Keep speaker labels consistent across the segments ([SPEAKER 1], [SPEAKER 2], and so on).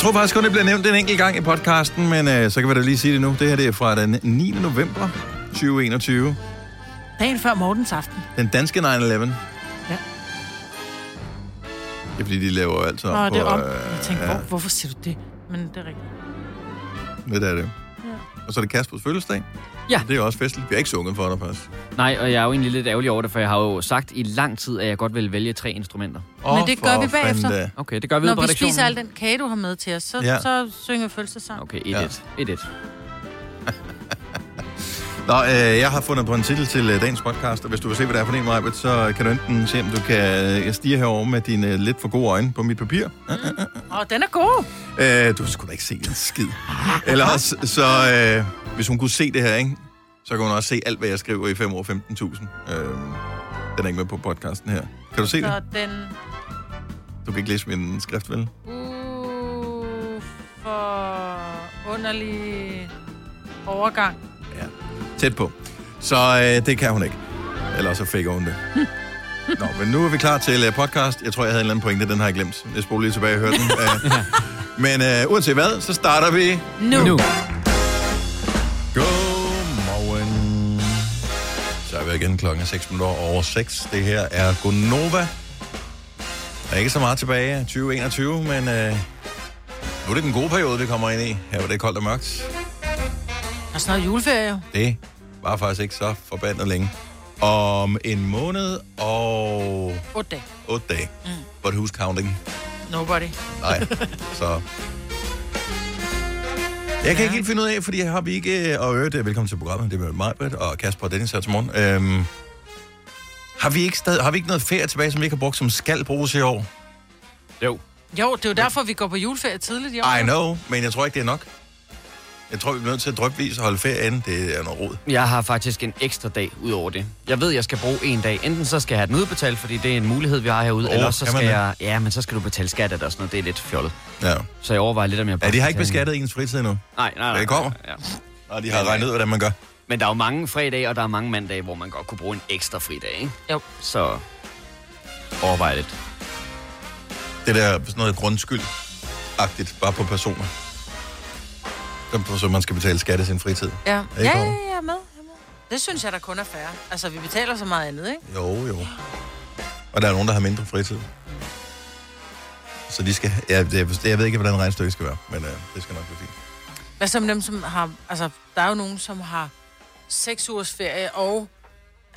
[SPEAKER 1] tror faktisk kun, det bliver nævnt en enkelt gang i podcasten, men øh, så kan vi da lige sige det nu. Det her det er fra den 9. november 2021.
[SPEAKER 2] Dagen før Mortens aften.
[SPEAKER 1] Den danske 9-11. Ja.
[SPEAKER 2] Ja.
[SPEAKER 1] Det er fordi, de laver alt
[SPEAKER 2] Nå,
[SPEAKER 1] om
[SPEAKER 2] det er om.
[SPEAKER 1] øh,
[SPEAKER 2] Jeg tænkte,
[SPEAKER 1] ja,
[SPEAKER 2] hvor, hvorfor siger du det? Men det er rigtigt.
[SPEAKER 1] det er det. Og så er det Kaspers fødselsdag.
[SPEAKER 3] Ja.
[SPEAKER 1] Det er også festligt. Vi har ikke sunget for dig, faktisk.
[SPEAKER 3] Nej, og jeg er jo egentlig lidt ærgerlig over det, for jeg har jo sagt i lang tid, at jeg godt vil vælge tre instrumenter.
[SPEAKER 1] Åh,
[SPEAKER 2] det gør vi bagefter.
[SPEAKER 1] fanden.
[SPEAKER 3] Okay, det gør vi
[SPEAKER 2] Når
[SPEAKER 3] på
[SPEAKER 2] vi
[SPEAKER 3] redaktionen.
[SPEAKER 2] spiser al den kage, du har med til os, så,
[SPEAKER 1] Ja.
[SPEAKER 2] så synger vi fødselsdagssang.
[SPEAKER 3] Okay, 1-1.
[SPEAKER 1] Ja.
[SPEAKER 3] 1-1.
[SPEAKER 1] Nå, øh, jeg har fundet på en titel til øh, dagens podcast, og hvis du vil se, hvad det er for en, Majbet, så kan du enten se, om du kan øh, stige herover med dine øh, lidt for gode øjne på mit papir.
[SPEAKER 2] Åh, oh, den er god.
[SPEAKER 1] Øh, du skulle da ikke se en skid. Eller også, så øh, hvis hun kunne se det her, ikke, så kan hun også se alt, hvad jeg skriver i 5 år 15.000. Øh, den er ikke med på podcasten her. Kan du se det?
[SPEAKER 2] Så den...
[SPEAKER 1] Du kan ikke læse min skrift, vel?
[SPEAKER 2] Uh, for underlig overgang.
[SPEAKER 1] Ja. Tæt på. Så øh, det kan hun ikke. Eller så fik hun det. Nå, men nu er vi klar til uh, podcast. Jeg tror, jeg havde en eller anden pointe, den har jeg glemt. Jeg spoler lige tilbage og hørte den. Uh, men uh, uanset hvad, så starter vi
[SPEAKER 2] Nu.
[SPEAKER 3] Nu.
[SPEAKER 1] Igen klokken 6 minutter over 6. Det her er Gonova. Der er ikke så meget tilbage af 2021, men øh, nu er det den gode periode, vi kommer ind i. Her hvor det koldt og mørkt.
[SPEAKER 2] Der er snart juleferie jo.
[SPEAKER 1] Det var faktisk ikke så forbandet længe. Om en måned og
[SPEAKER 2] 8 dage.
[SPEAKER 1] 8 dage. Mm. But who's counting?
[SPEAKER 2] Nobody.
[SPEAKER 1] Nej, så... Jeg kan ikke helt finde ud af, fordi har vi ikke... Og øvrigt, øh, velkommen til programmet. Det er med mig, og Kasper og Dennis her til morgen. Øhm, har, vi ikke stadig, har vi ikke noget ferie tilbage, som vi ikke har brugt, som skal bruges i år?
[SPEAKER 3] Jo.
[SPEAKER 2] Jo, det er jo derfor, vi går på juleferie tidligt i år.
[SPEAKER 1] I know, men jeg tror ikke, det er nok. Jeg tror, vi bliver nødt til at drøbvis og holde ferie inden. Det er noget rod.
[SPEAKER 3] Jeg har faktisk en ekstra dag ud over det. Jeg ved, jeg skal bruge en dag. Enten så skal jeg have den udbetalt, fordi det er en mulighed, vi har herude. Oh, eller så skal jeg... Ja, men så skal du betale skat af det og sådan noget. Det er lidt fjollet.
[SPEAKER 1] Ja.
[SPEAKER 3] Så jeg overvejer lidt, om jeg...
[SPEAKER 1] ja,
[SPEAKER 3] bare
[SPEAKER 1] de har ikke beskattet ens fritid endnu.
[SPEAKER 3] Nej, nej, nej.
[SPEAKER 1] Det kommer.
[SPEAKER 3] Ja.
[SPEAKER 1] Og de har regnet ud, hvordan man gør.
[SPEAKER 3] Men der er jo mange fredage, og der er mange mandage, hvor man godt kunne bruge en ekstra fridag, ikke?
[SPEAKER 2] Jo.
[SPEAKER 3] Så overvej lidt.
[SPEAKER 1] Det der sådan noget grundskyld-agtigt, bare på personer. Så man skal betale skat af sin fritid.
[SPEAKER 2] Ja, ja, ja, ja, jeg er med. Jeg. Det synes jeg, der kun er fair. Altså, vi betaler så meget andet, ikke?
[SPEAKER 1] Jo, jo. Og der er nogen, der har mindre fritid. Så de skal... Ja, det, jeg ved ikke, hvordan regnstykket skal være, men øh, det skal nok blive fint.
[SPEAKER 2] Hvad med dem, som har... Altså, der er jo nogen, som har seks ugers ferie, og...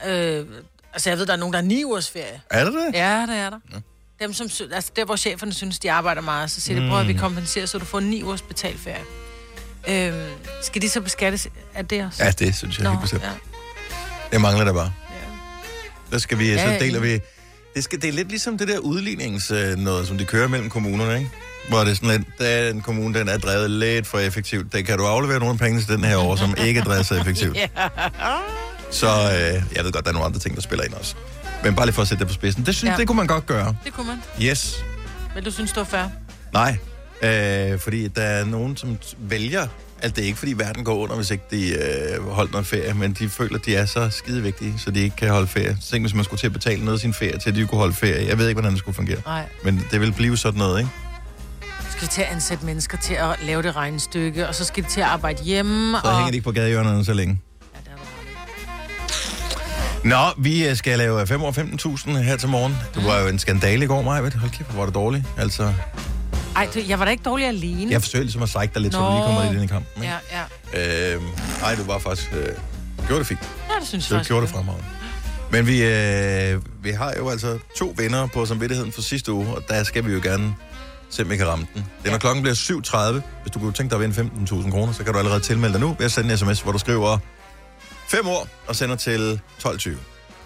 [SPEAKER 2] Øh, altså, jeg ved, der er nogen, der har ni ugers ferie.
[SPEAKER 1] Er det det?
[SPEAKER 2] Ja, det er der.
[SPEAKER 1] Ja.
[SPEAKER 2] Dem, som, altså, der, hvor cheferne synes, de arbejder meget, så siger de, prøv at vi kompenserer, så du får ni ugers betalt ferie. Øhm, skal de så beskattes af det også?
[SPEAKER 1] Ja, det synes jeg helt bestemt.
[SPEAKER 2] ja.
[SPEAKER 1] Det mangler der bare.
[SPEAKER 2] ja.
[SPEAKER 1] Der skal vi,
[SPEAKER 2] Ja,
[SPEAKER 1] så deler vi... Det, skal, det er lidt ligesom det der udlignings øh, noget, som de kører mellem kommunerne, ikke? Hvor det er sådan lidt, der er en kommune, den er drevet lidt for effektivt. Der kan du aflevere nogle penge til den her år, som ikke er drevet så effektivt.
[SPEAKER 2] Ja.
[SPEAKER 1] Så øh, jeg ved godt, der er nogle andre ting, der spiller ind også. Men bare lige for at sætte det på spidsen. Det synes
[SPEAKER 2] Ja.
[SPEAKER 1] det kunne man godt gøre.
[SPEAKER 2] Det kunne man.
[SPEAKER 1] Yes.
[SPEAKER 2] Men du synes, det var fair?
[SPEAKER 1] Nej. Øh, fordi der er nogen, som vælger, at det er ikke fordi verden går under, hvis ikke de øh, holdt noget ferie, men de føler, at de er så skide vigtige, så de ikke kan holde ferie. Så tænk, hvis man skulle til at betale noget af sin ferie, til at de kunne holde ferie. Jeg ved ikke, hvordan det skulle fungere.
[SPEAKER 2] Nej.
[SPEAKER 1] Men det vil blive sådan noget, ikke?
[SPEAKER 2] Skal til at ansætte mennesker til at lave det regnestykke, og så skal de til at arbejde hjemme,
[SPEAKER 1] Så
[SPEAKER 2] og...
[SPEAKER 1] hænger de ikke på gadehjørnerne så længe. Nå, vi øh, skal lave 5 år 15.000 her til morgen. Det var jo en skandale i går, Maja. Hold kæft, hvor var det dårligt. Altså,
[SPEAKER 2] Ej, du, jeg var da ikke dårlig alene.
[SPEAKER 1] jeg forsøgte ligesom at sække dig lidt, så
[SPEAKER 2] Nå.
[SPEAKER 1] du lige kommer ind i kampen. Ikke?
[SPEAKER 2] Ja, ja.
[SPEAKER 1] Øh, nej, du var faktisk... Øh, gjorde det fint.
[SPEAKER 2] Ja, det synes jeg
[SPEAKER 1] Så
[SPEAKER 2] faktisk.
[SPEAKER 1] gjorde det fremragende. Men vi, øh, vi har jo altså to vinder på samvittigheden for sidste uge, og der skal vi jo gerne se, om vi kan ramme den. Det er, når klokken bliver 7.30. Hvis du kunne tænke dig at vinde 15.000 kroner, så kan du allerede tilmelde dig nu ved at sende en sms, hvor du skriver 5 år og sender til 12.20.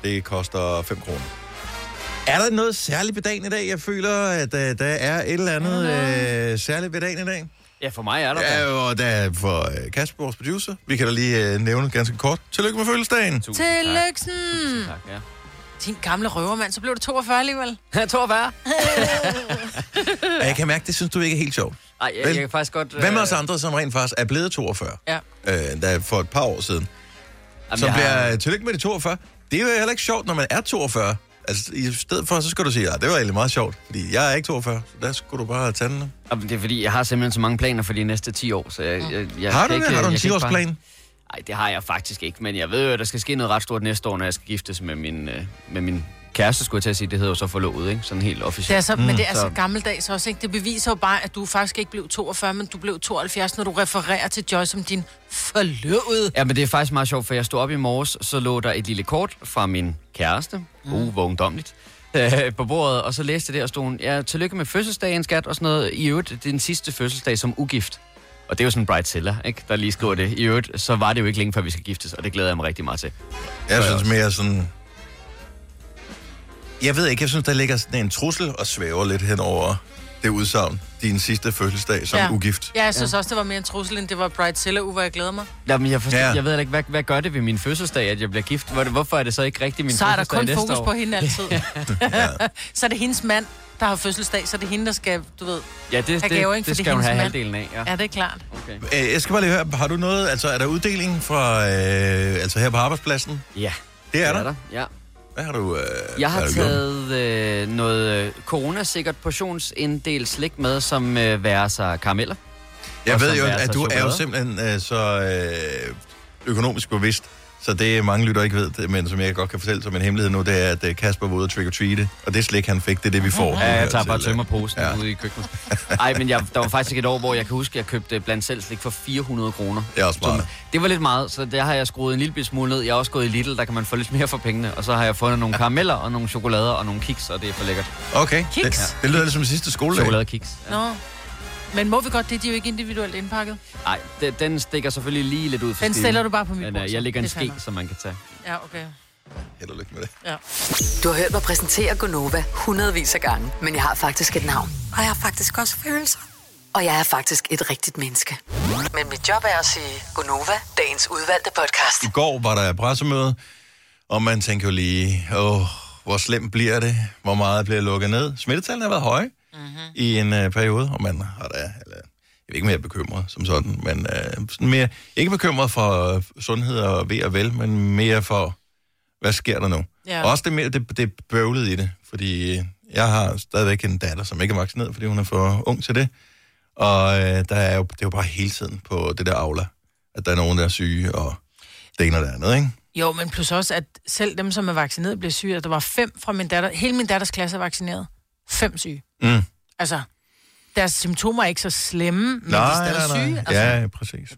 [SPEAKER 1] Det koster 5 kroner. Er der noget særligt ved dagen i dag? Jeg føler, at uh, der er et eller andet uh, særligt ved dagen i dag.
[SPEAKER 3] Ja, for mig er der.
[SPEAKER 1] Ja, og der er for uh, Kasper, vores producer. Vi kan da lige uh, nævne ganske kort. Tillykke med fødselsdagen.
[SPEAKER 3] Tusind
[SPEAKER 2] Tillyksen!
[SPEAKER 3] Tak. tak, ja.
[SPEAKER 2] Din gamle røvermand, så blev det 42 alligevel.
[SPEAKER 3] Tror, hvad?
[SPEAKER 1] Og jeg kan mærke, det synes du ikke er helt sjovt.
[SPEAKER 3] Ej, jeg,
[SPEAKER 1] Vel?
[SPEAKER 3] jeg kan faktisk godt...
[SPEAKER 1] Med
[SPEAKER 3] øh,
[SPEAKER 1] os andre, som rent faktisk er blevet 42?
[SPEAKER 2] Ja.
[SPEAKER 1] Øh, der for et par år siden.
[SPEAKER 3] jamen,
[SPEAKER 1] Som
[SPEAKER 3] jeg
[SPEAKER 1] bliver
[SPEAKER 3] har-
[SPEAKER 1] tillykke med de 42. Det er jo heller ikke sjovt, når man er 42. Altså, i stedet for, så skal du sige, ja, det var egentlig meget sjovt, fordi jeg er ikke 42, så der skulle du bare have tandene.
[SPEAKER 3] Og det er fordi, jeg har simpelthen så mange planer for de næste 10 år, så jeg, jeg, jeg
[SPEAKER 1] Har du det?
[SPEAKER 3] ikke,
[SPEAKER 1] Har du en
[SPEAKER 3] jeg kan ikke bare-
[SPEAKER 1] 10-årsplan?
[SPEAKER 3] Nej, det har jeg faktisk ikke, men jeg ved jo, at der skal ske noget ret stort næste år, når jeg skal giftes med min, øh, med min kæreste, skulle jeg til at sige. Det hedder jo så forlovet, ikke? Sådan helt
[SPEAKER 2] Det er
[SPEAKER 3] officielt.
[SPEAKER 2] så, mm, men det er så
[SPEAKER 3] så-
[SPEAKER 2] gammeldags også, ikke? Det beviser jo bare, at du faktisk ikke blev 42, men du blev 72, når du refererer til Joy som din forlovede.
[SPEAKER 3] Ja, men det er faktisk meget sjovt, for jeg stod op i morges, så lå der et lille kort fra min kæreste, mm. uh, hvor ungdomligt, øh, på bordet, og så læste jeg det og stod, ja, tillykke med fødselsdagen, skat, og sådan noget. I øvrigt, din sidste fødselsdag som ugift. Og det er jo sådan en bridezilla, ikke, der lige skriver det. I øvrigt, så var det jo ikke længe før vi skal giftes, og det glæder jeg mig rigtig meget til.
[SPEAKER 1] Jeg synes mere sådan... Jeg ved ikke, jeg synes, der ligger sådan en trussel og svæver lidt hen over det udsagn. Din sidste fødselsdag som
[SPEAKER 2] Ja.
[SPEAKER 1] ugift.
[SPEAKER 2] Ja, jeg synes ja. også, det var mere en trussel, end det var Bridezilla uge, hvor jeg glæder mig.
[SPEAKER 3] Jamen, jeg, forstår,
[SPEAKER 1] Ja.
[SPEAKER 3] jeg ved ikke, hvad, hvad gør det ved min fødselsdag, at jeg bliver gift? Hvor- Hvorfor er det så ikke rigtig min
[SPEAKER 2] Så er der
[SPEAKER 3] fødselsdag
[SPEAKER 2] kun fokus
[SPEAKER 3] år?
[SPEAKER 2] på hende altid. så er det hendes mand, der har fødselsdag, så er det hende, der skal, du ved...
[SPEAKER 3] Ja, det, det,
[SPEAKER 2] gaver, ikke?
[SPEAKER 3] det
[SPEAKER 2] Fordi
[SPEAKER 3] skal hun have
[SPEAKER 2] mand-
[SPEAKER 3] halvdelen af, ja.
[SPEAKER 2] Ja, det er klart.
[SPEAKER 3] Okay.
[SPEAKER 1] Øh, Jeg skal bare lige høre, har du noget, altså er der uddeling fra, øh, altså her på arbejdspladsen?
[SPEAKER 3] Ja,
[SPEAKER 1] Det er der.
[SPEAKER 3] Ja.
[SPEAKER 1] Hvad har du øh,
[SPEAKER 3] Jeg har taget øh, noget øh, coronasikkert portionsinddelt slik med, som øh, værer sig karameller.
[SPEAKER 1] Jeg ved jo, at du er jo simpelthen øh, så øh, økonomisk bevidst, så det mange lytter ikke ved, det, men som jeg godt kan fortælle som en hemmelighed nu, det er, at øh, Kasper var ude og trick or treate, og det slik, han fik, det er det, vi får.
[SPEAKER 3] Ja, jeg tager bare
[SPEAKER 1] øh,
[SPEAKER 3] tømmerposen
[SPEAKER 1] ja.
[SPEAKER 3] ude i køkkenet. Ej, men jeg, der var faktisk et år, hvor jeg kan huske, at jeg købte blandt selv slik for 400 kroner.
[SPEAKER 1] Det er også meget.
[SPEAKER 3] Det var lidt meget, så der har jeg skruet en lille bitte smule ned. Jeg har også gået i Lidl, der kan man få lidt mere for pengene. Og så har jeg fundet nogle karameller og nogle chokolader og nogle kiks, og det er for lækkert.
[SPEAKER 1] Okay,
[SPEAKER 2] Kiks?
[SPEAKER 1] det, det lyder lidt som sidste skoledag.
[SPEAKER 3] Chokoladekiks. Ja.
[SPEAKER 2] Nå. Men må vi godt det? De er jo ikke individuelt indpakket.
[SPEAKER 3] Nej, den, den stikker selvfølgelig lige lidt ud for
[SPEAKER 2] Den
[SPEAKER 3] stilen.
[SPEAKER 2] stiller du bare på mit bord.
[SPEAKER 3] øh,
[SPEAKER 2] så.
[SPEAKER 3] jeg lægger en ske, som man kan tage.
[SPEAKER 2] Ja, okay.
[SPEAKER 1] Held og lykke med det.
[SPEAKER 2] Ja.
[SPEAKER 4] Du har hørt mig præsentere Gonova hundredvis af gange, men jeg har faktisk et navn. Og jeg har faktisk også følelser. Og jeg er faktisk et rigtigt menneske. Men mit job er at sige Gonova, dagens udvalgte podcast.
[SPEAKER 1] I går var der pressemøde, og man tænker jo lige, åh, hvor slemt bliver det? Hvor meget bliver lukket ned? Smittetallene har været høje. Mm-hmm. i en øh, periode, og man har da, eller, jeg er ikke mere bekymret som sådan, men øh, sådan mere, ikke bekymret for øh, sundhed og ved og vel, men mere for, hvad sker der nu?
[SPEAKER 2] Ja.
[SPEAKER 1] Og også det, mere, det, det bøvlede i det, fordi jeg har stadigvæk en datter, som ikke er vaccineret, fordi hun er for ung til det. Og øh, der er jo, det er jo bare hele tiden på det der aula, at der er nogen, der er syge, og det ene og det andet, ikke?
[SPEAKER 2] Jo, men plus også, at selv dem, som er vaccineret, bliver syge. Der var fem fra min datter. Hele min datters klasse er vaccineret. Fem syge.
[SPEAKER 1] Mm.
[SPEAKER 2] Altså, deres symptomer er ikke så slemme, men de er stadig syge. Altså,
[SPEAKER 1] Ja, præcis.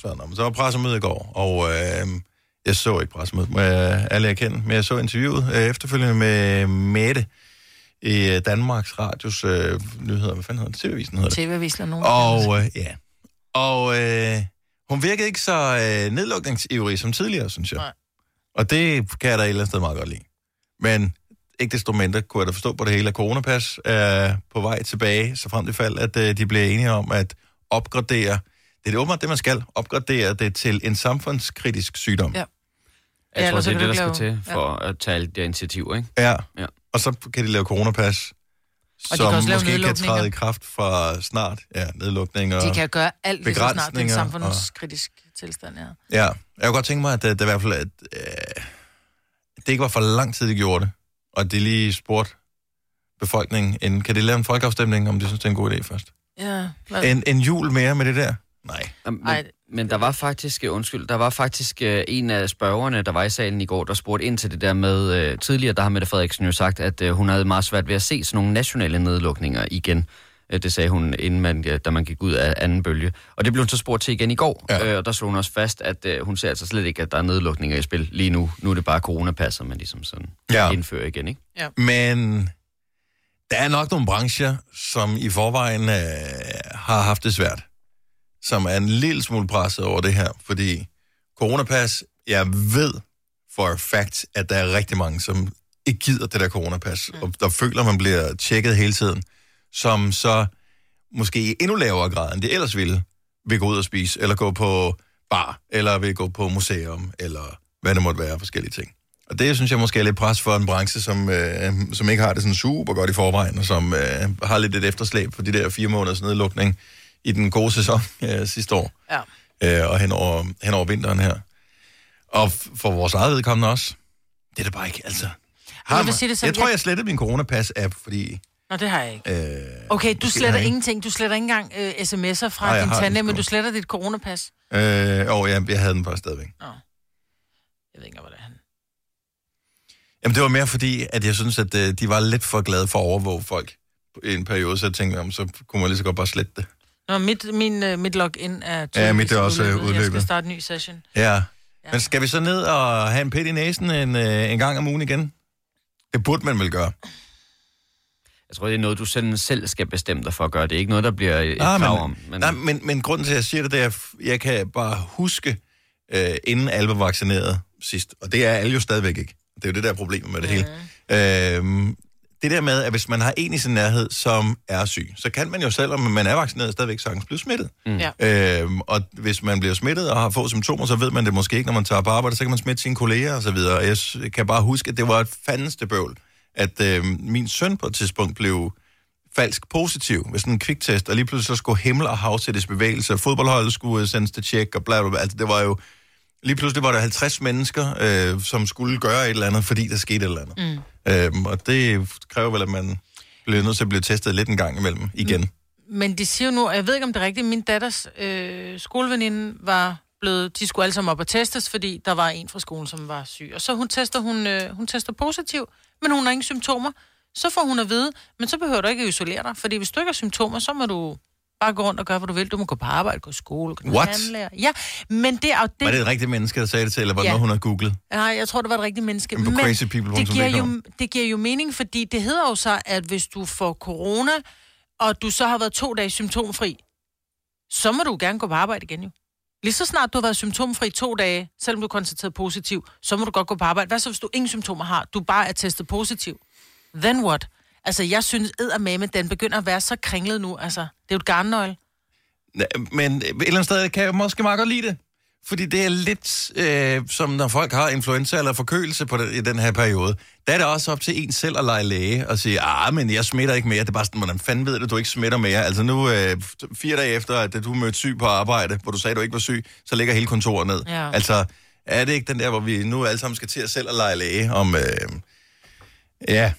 [SPEAKER 1] Så, nå, men så var pressemøde i går, og øh, jeg så ikke pressemødet, må jeg ærligt erkende, men jeg så interviewet øh, efterfølgende med Mette i øh, Danmarks Radios øh, nyheder. Hvad fanden hedder det? TV-avisen hedder det.
[SPEAKER 2] TV-avisen og nogen.
[SPEAKER 1] Og øh, ja, og øh, hun virkede ikke så øh, nedlukningsivrig som tidligere, synes jeg.
[SPEAKER 2] Nej.
[SPEAKER 1] Og det kan jeg da et eller andet sted meget godt lide. Men ikke desto mindre kunne jeg da forstå på det hele, at coronapas er på vej tilbage, så frem til fald, at øh, de bliver enige om at opgradere, det er det åbenbart det, man skal, opgradere det til en samfundskritisk sygdom.
[SPEAKER 2] Ja.
[SPEAKER 3] Jeg
[SPEAKER 2] Ja,
[SPEAKER 3] tror, det
[SPEAKER 2] så
[SPEAKER 3] er
[SPEAKER 2] kan
[SPEAKER 3] det, der skal til for at tage alle de initiativer, ikke?
[SPEAKER 1] Ja.
[SPEAKER 3] Ja.
[SPEAKER 1] Og så kan de lave coronapas,
[SPEAKER 2] kan
[SPEAKER 1] som
[SPEAKER 2] også lave
[SPEAKER 1] måske kan træde i kraft fra snart. Ja, nedlukninger.
[SPEAKER 2] De kan gøre alt lige så snart det er en
[SPEAKER 1] begrænsninger og-
[SPEAKER 2] samfundskritisk tilstand, ja.
[SPEAKER 1] Ja, jeg kunne godt tænke mig, at det, det i hvert fald at, øh, det ikke var for lang tid, de gjorde det, og de lige spurgte befolkningen, inden, kan de lave en folkeafstemning, om de synes, det er en god idé først?
[SPEAKER 2] Ja?
[SPEAKER 1] En, en jul mere med det der? Nej.
[SPEAKER 3] Men,
[SPEAKER 2] Ej.
[SPEAKER 3] men der var faktisk, øh, undskyld, der var faktisk øh, en af spørgerne, der var i salen i går, der spurgte ind til det der med, øh, tidligere der har Mette Frederiksen jo sagt, at øh, hun havde meget svært ved at se sådan nogle nationale nedlukninger igen. Øh, Det sagde hun, inden man, ja, da man gik ud af anden bølge. Og det blev hun så spurgt til igen i går,
[SPEAKER 1] Ja.
[SPEAKER 3] ja. øh, og der slog hun også fast, at øh, hun ser altså slet ikke, at der er nedlukninger i spil lige nu. Nu er det bare coronapasser, man ligesom sådan
[SPEAKER 1] Ja.
[SPEAKER 3] ja. indfører igen, ikke?
[SPEAKER 1] Men der er nok nogle brancher, som i forvejen øh, har haft det svært, som er en lille smule presset over det her, fordi coronapas, jeg ved for fact, at der er rigtig mange, som ikke gider det der coronapas, mm. og der føler, man bliver tjekket hele tiden, som så måske i endnu lavere grad, end det ellers ville, vil gå ud og spise, eller gå på bar, eller vil gå på museum, eller hvad det måtte være, forskellige ting. Og det synes jeg måske er lidt pres for en branche, som, øh, som ikke har det sådan super godt i forvejen, og som øh, har lidt et efterslæb på de der fire måneders nedlukning i den gode sæson øh, sidste år,
[SPEAKER 2] Ja.
[SPEAKER 1] øh, og hen over, hen over vinteren her. Og for vores eget vedkommende også. Det er da bare ikke, altså... Har
[SPEAKER 2] Jeg vil sige det sådan,
[SPEAKER 1] jeg tror,
[SPEAKER 2] jeg-
[SPEAKER 1] jeg slettede min coronapas-app, fordi...
[SPEAKER 2] Nå, det har jeg ikke.
[SPEAKER 1] Øh,
[SPEAKER 2] Okay, du sletter
[SPEAKER 1] jeg
[SPEAKER 2] ingenting. Du sletter ikke engang øh, sms'er fra
[SPEAKER 1] Nej, jeg
[SPEAKER 2] din tandem, men du sletter dit coronapas.
[SPEAKER 1] Øh, og jeg, jeg havde den bare stadigvæk.
[SPEAKER 2] Jeg ved ikke, hvad det er. han.
[SPEAKER 1] Jamen, det var mere fordi, at jeg synes, at øh, de var lidt for glade for at overvåge folk i en periode, så jeg tænkte, jamen, så kunne man lige så godt bare slette det.
[SPEAKER 2] Nå, mit, min, øh, mit login er
[SPEAKER 1] Ja, mit er også, øh,
[SPEAKER 2] Jeg
[SPEAKER 1] udløbet.
[SPEAKER 2] skal starte en ny session.
[SPEAKER 1] Ja. Men skal vi så ned og have en pæt i næsen en, øh, en gang om ugen igen? Det burde man vel gøre.
[SPEAKER 3] Jeg tror, det er noget, du selv, selv skal bestemme dig for at gøre. Det er ikke noget, der bliver et
[SPEAKER 1] Ah,
[SPEAKER 3] krav
[SPEAKER 1] men,
[SPEAKER 3] om. Men,
[SPEAKER 1] Nej, men, men grunden til, at jeg siger det, det er, at jeg kan bare huske, øh, inden alle var vaccineret sidst, og det er alle jo stadigvæk ikke. Det er jo det der problem med det hele. Øh, det der med, at hvis man har en i sin nærhed, som er syg, så kan man jo selv, om man er vaccineret, stadigvæk sagtens blive smittet.
[SPEAKER 2] Mm. Ja.
[SPEAKER 1] Øhm, og hvis man bliver smittet og har få symptomer, så ved man det måske ikke, når man tager på arbejde, så kan man smitte sine kolleger og så videre. Jeg kan bare huske, at det var et fandeste bøvl, at øh, min søn på et tidspunkt blev falsk positiv ved sådan en kviktest, og lige pludselig så skulle himmel og hav sættes bevægelse, fodboldholdet skulle øh, sendes til tjek, og bla bla bla. Altså, det var jo... Lige pludselig var der 50 mennesker, øh, som skulle gøre et eller andet, fordi der skete et eller andet. Mm. Øhm, og det kræver vel, at man bliver nødt til at blive testet lidt en gang imellem igen. Mm.
[SPEAKER 2] Men de siger jo nu, og jeg ved ikke, om det er rigtigt, min datters øh, skoleveninde var blevet, de skulle alle sammen op og testes, fordi der var en fra skolen, som var syg. Og så hun tester, hun, øh, hun tester positiv, men hun har ingen symptomer. Så får hun at vide, men så behøver du ikke at isolere dig, fordi hvis du ikke har symptomer, så må du bare gå rundt og gøre, hvad du vil. Du må gå på arbejde, gå i skole, gå
[SPEAKER 1] What?
[SPEAKER 2] Ja, men det er jo det...
[SPEAKER 1] Var det et rigtigt menneske, der sagde det til, eller var det
[SPEAKER 2] Ja.
[SPEAKER 1] noget, hun har googlet?
[SPEAKER 2] Nej, jeg tror, det var et rigtigt menneske.
[SPEAKER 1] På
[SPEAKER 2] Men
[SPEAKER 1] crazypeople.dk.
[SPEAKER 2] det giver, jo, det giver jo mening, fordi det hedder jo så, at hvis du får corona, og du så har været to dage symptomfri, så må du gerne gå på arbejde igen jo. Lige så snart du har været symptomfri i to dage, selvom du er konstateret positiv, så må du godt gå på arbejde. Hvad så, hvis du ingen symptomer har? Du bare er testet positiv. Then what? Altså, jeg synes, eddermame, den begynder at være så kringlet nu. Altså, det er jo et garnnøgle.
[SPEAKER 1] Men et eller andet sted kan jeg måske meget godt lide det. Fordi det er lidt øh, som når folk har influenza eller forkølelse på den, i den her periode. Der er det også op til en selv at lege læge og sige, ah, men jeg smitter ikke mere. Det er bare sådan, hvordan fanden ved det, at du ikke smitter mere? Altså nu, øh, fire dage efter, at du mødte syg på arbejde, hvor du sagde, at du ikke var syg, så ligger hele kontoret ned.
[SPEAKER 2] Ja.
[SPEAKER 1] Altså, er det ikke den der, hvor vi nu alle sammen skal til at selv at lege læge om... Øh, ja,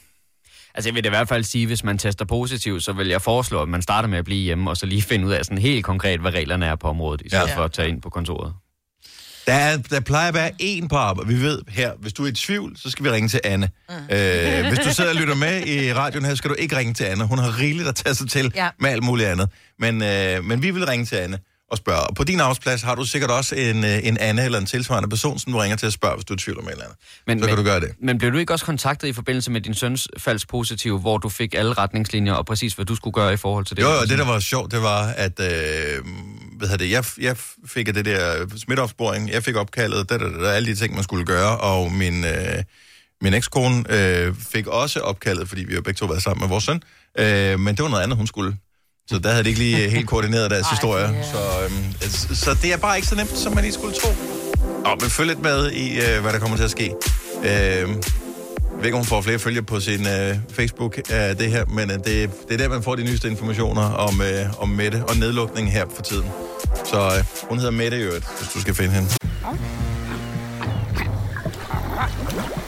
[SPEAKER 3] Altså, jeg vil i hvert fald sige, hvis man tester positiv, så vil jeg foreslå, at man starter med at blive hjemme, og så lige finde ud af sådan helt konkret, hvad reglerne er på området, i stedet
[SPEAKER 1] ja.
[SPEAKER 3] for at tage ind på kontoret.
[SPEAKER 1] Der, er, der plejer at være en på arbejde. Vi ved her, hvis du er i tvivl, så skal vi ringe til Anne. Mm. Øh, hvis du sidder og lytter med i radioen her, skal du ikke ringe til Anne. Hun har rigeligt at tage sig til
[SPEAKER 2] Ja.
[SPEAKER 1] med alt muligt andet. Men, øh, men vi vil ringe til Anne og spørge. Og på din arbejdsplads har du sikkert også en, øh, en Anne eller en tilsvarende person, som du ringer til at spørge, hvis du er i tvivl om et eller andet.
[SPEAKER 3] Men,
[SPEAKER 1] så kan
[SPEAKER 3] men,
[SPEAKER 1] du gøre det.
[SPEAKER 3] Men blev du ikke også kontaktet i forbindelse med din søns falsk positiv, hvor du fik alle retningslinjer og præcis, hvad du skulle gøre i forhold til det?
[SPEAKER 1] Jo, jo, det der var sjovt, det var, at øh, hvad det, jeg, jeg fik det der smitteopsporing, jeg fik opkaldet, det, der, der, alle de ting, man skulle gøre, og min, øh, min ekskone øh, fik også opkaldet, fordi vi jo begge to været sammen med vores søn, øh, men det var noget andet, hun skulle. Så der havde de ikke lige helt koordineret deres
[SPEAKER 2] Ej,
[SPEAKER 1] historie. Så, øhm, så, så det er bare ikke så nemt, som man lige skulle tro. Og men følg lidt med i, øh, hvad der kommer til at ske. Øh, ved ikke, om hun får flere følger på sin øh, Facebook af det her, men øh, det, det er der, man får de nyeste informationer om, øh, om Mette og nedlukningen her for tiden. Så øh, hun hedder Mette i øvrigt, hvis du skal finde hende.
[SPEAKER 5] Okay.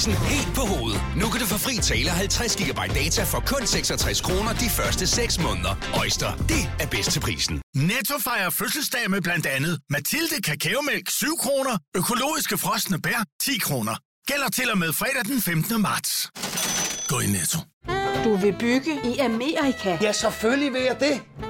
[SPEAKER 5] Prisen
[SPEAKER 6] helt på hovedet. Nu kan du få fri tale 50 GB data for kun 66 kroner de første 6 måneder. Øjster, det er bedst til prisen.
[SPEAKER 7] Netto fejrer fødselsdag med blandt andet Mathilde Kakaomælk 7 kroner, økologiske frosne bær 10 kroner. Gælder til og med fredag den 15. marts. Gå i Netto.
[SPEAKER 8] Du vil bygge i Amerika?
[SPEAKER 9] Ja, selvfølgelig vil jeg det.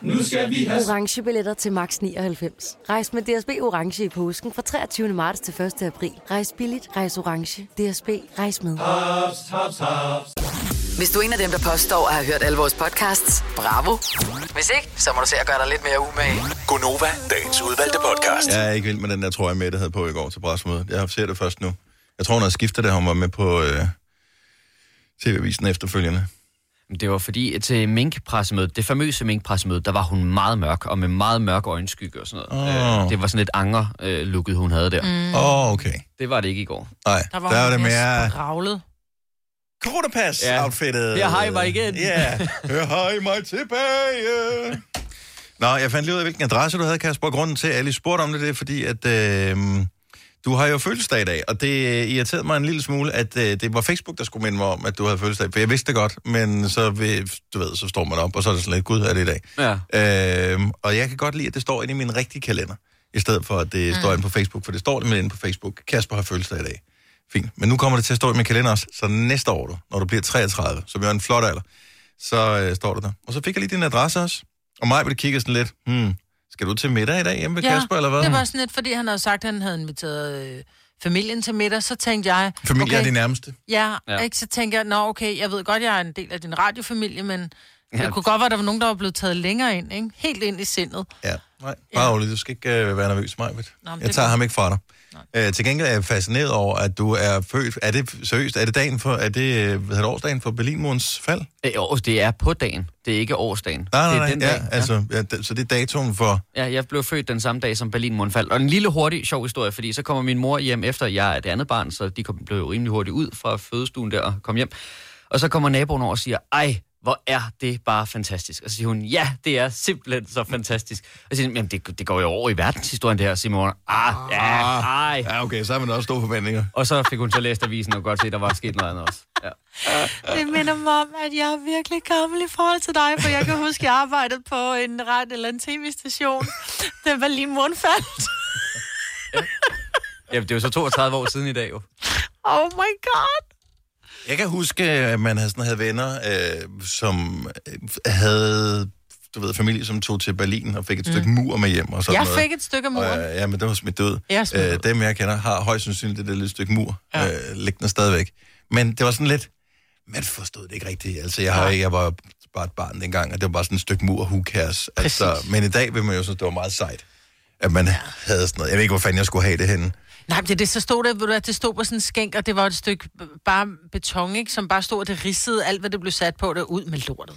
[SPEAKER 10] Nu skal vi have...
[SPEAKER 11] Orange billetter til max 99. Rejs med DSB Orange i påsken fra 23. marts til 1. april. Rejs billigt, rejs orange. DSB, rejs med.
[SPEAKER 10] Haps, haps, haps.
[SPEAKER 4] Hvis du er en af dem, der påstår at have hørt alle vores podcasts, bravo. Hvis ikke, så må du se at gøre dig lidt mere umage.
[SPEAKER 6] Gonova, dagens udvalgte podcast.
[SPEAKER 1] Jeg er ikke vild med den der trøje, Mette havde på i går til pressemødet. Jeg har set det først nu. Jeg tror, hun har skiftet det, hun var med på øh, TV-avisen efterfølgende.
[SPEAKER 3] Det var fordi, til minkpressemødet, det famøse minkpressemøde, der var hun meget mørk, og med meget mørk øjenskygge og sådan noget. Øh, det var sådan et anger-looket, hun havde der.
[SPEAKER 2] Mm.
[SPEAKER 1] Åh, oh, okay.
[SPEAKER 3] Det var det ikke i går.
[SPEAKER 1] Nej,
[SPEAKER 2] Der var,
[SPEAKER 1] der er
[SPEAKER 2] hun
[SPEAKER 1] det mere
[SPEAKER 2] Ravlet.
[SPEAKER 1] coronapas-outfittet.
[SPEAKER 3] Har I mig igen.
[SPEAKER 1] Ja, har I mig tilbage. Nå, jeg fandt lige ud af, hvilken adresse du havde, Kasper. Grunden til, at jeg lige spurgte om det, det er fordi, at øh, du har jo fødselsdag i dag, og det irriterede mig en lille smule, at øh, det var Facebook, der skulle minde mig om, at du havde fødselsdag. For jeg vidste det godt, men så, vil, du ved, så står man op, og så er det sådan lidt, gud, er det i dag?
[SPEAKER 3] Ja.
[SPEAKER 1] Øh, og jeg kan godt lide, at det står inde i min rigtige kalender, i stedet for, at det mm. står inde på Facebook, for det står det inde på Facebook. Kasper har fødselsdag i dag. Fint. Men nu kommer det til at stå i min kalender også, så næste år, du, når du bliver 33, som jo er en flot alder, så øh, står det der. Og så fik jeg lige din adresse også. Og mig vil kigge sådan lidt, hmm, skal du til middag i dag hjemme ved Kasper, eller hvad?
[SPEAKER 2] det var sådan lidt, fordi han havde sagt, at han havde inviteret øh, familien til middag, så tænkte jeg...
[SPEAKER 1] Familie
[SPEAKER 2] okay,
[SPEAKER 1] er de nærmeste.
[SPEAKER 2] Ja,
[SPEAKER 1] Ja.
[SPEAKER 2] ja. Ikke, så tænker jeg, nå okay, jeg ved godt, jeg er en del af din radiofamilie, men
[SPEAKER 1] Ja.
[SPEAKER 2] ja. det kunne godt være, at der var nogen, der var blevet taget længere ind, ikke? Helt ind i sindet.
[SPEAKER 1] Ja, nej, bare roligt. Du skal ikke øh, være nervøs, mig. Jeg tager
[SPEAKER 2] er
[SPEAKER 1] ham ikke fra dig. Øh, til gengæld er jeg fascineret over, at du er født... Er det seriøst? Er det dagen for... Er det, øh, hvad det, årsdagen for Berlinmurens fald?
[SPEAKER 3] Øh, det er på dagen. Det er ikke årsdagen.
[SPEAKER 1] Nej, nej,
[SPEAKER 3] det er
[SPEAKER 1] nej.
[SPEAKER 3] den
[SPEAKER 1] ja,
[SPEAKER 3] dag.
[SPEAKER 1] altså, ja, d- så det er datoen for...
[SPEAKER 3] Ja, jeg blev født den samme dag som Berlinmuren faldt. Og en lille hurtig sjov historie, fordi så kommer min mor hjem efter, jeg er det andet barn, så de kom, blev rimelig hurtigt ud fra fødestuen der og kom hjem. Og så kommer naboen over og siger, ej, hvor er det bare fantastisk. Og så siger hun, ja, det er simpelthen så fantastisk. Og så siger hun, jamen det, det går jo over i verdenshistorien det her, siger mor. Ah, ja, ej.
[SPEAKER 1] Ja, okay, så har man også store forventninger.
[SPEAKER 3] Og så fik hun så læst avisen og godt se, at der var sket noget andet også. Ja.
[SPEAKER 2] Det minder mig om, at jeg er virkelig gammel i forhold til dig, for jeg kan huske, at jeg arbejdede på en ret eller en tv-station, da Berlin Muren faldt.
[SPEAKER 3] ja, det er jo så 32 år siden i dag jo.
[SPEAKER 2] Oh my god.
[SPEAKER 1] Jeg kan huske, at man havde, sådan, havde venner, øh, som øh, havde du ved, familie, som tog til Berlin og fik et stykke
[SPEAKER 2] Mm.
[SPEAKER 1] mur med hjem og sådan
[SPEAKER 2] Jeg
[SPEAKER 1] noget.
[SPEAKER 2] fik et stykke.
[SPEAKER 1] Og, øh, ja, men det var smidt død.
[SPEAKER 2] Jeg smidt
[SPEAKER 1] øh, dem, jeg kender, har højst sandsynligt det der lille stykke mur ja. øh, liggende stadigvæk. Men det var sådan lidt... Man forstod det ikke rigtigt. Altså, jeg, har, jeg var bare et barn dengang, og det var bare sådan et stykke mur, who cares. Altså, men i dag vil man jo synes, det var meget sejt, at man havde sådan noget. Jeg ved ikke, hvor fanden jeg skulle have det henne.
[SPEAKER 2] Nej, det, det, så stod der, det stod på sådan en skænk, og det var et stykke bare beton, ikke? Som bare stod, og det ridsede alt, hvad det blev sat på, der ud med lortet.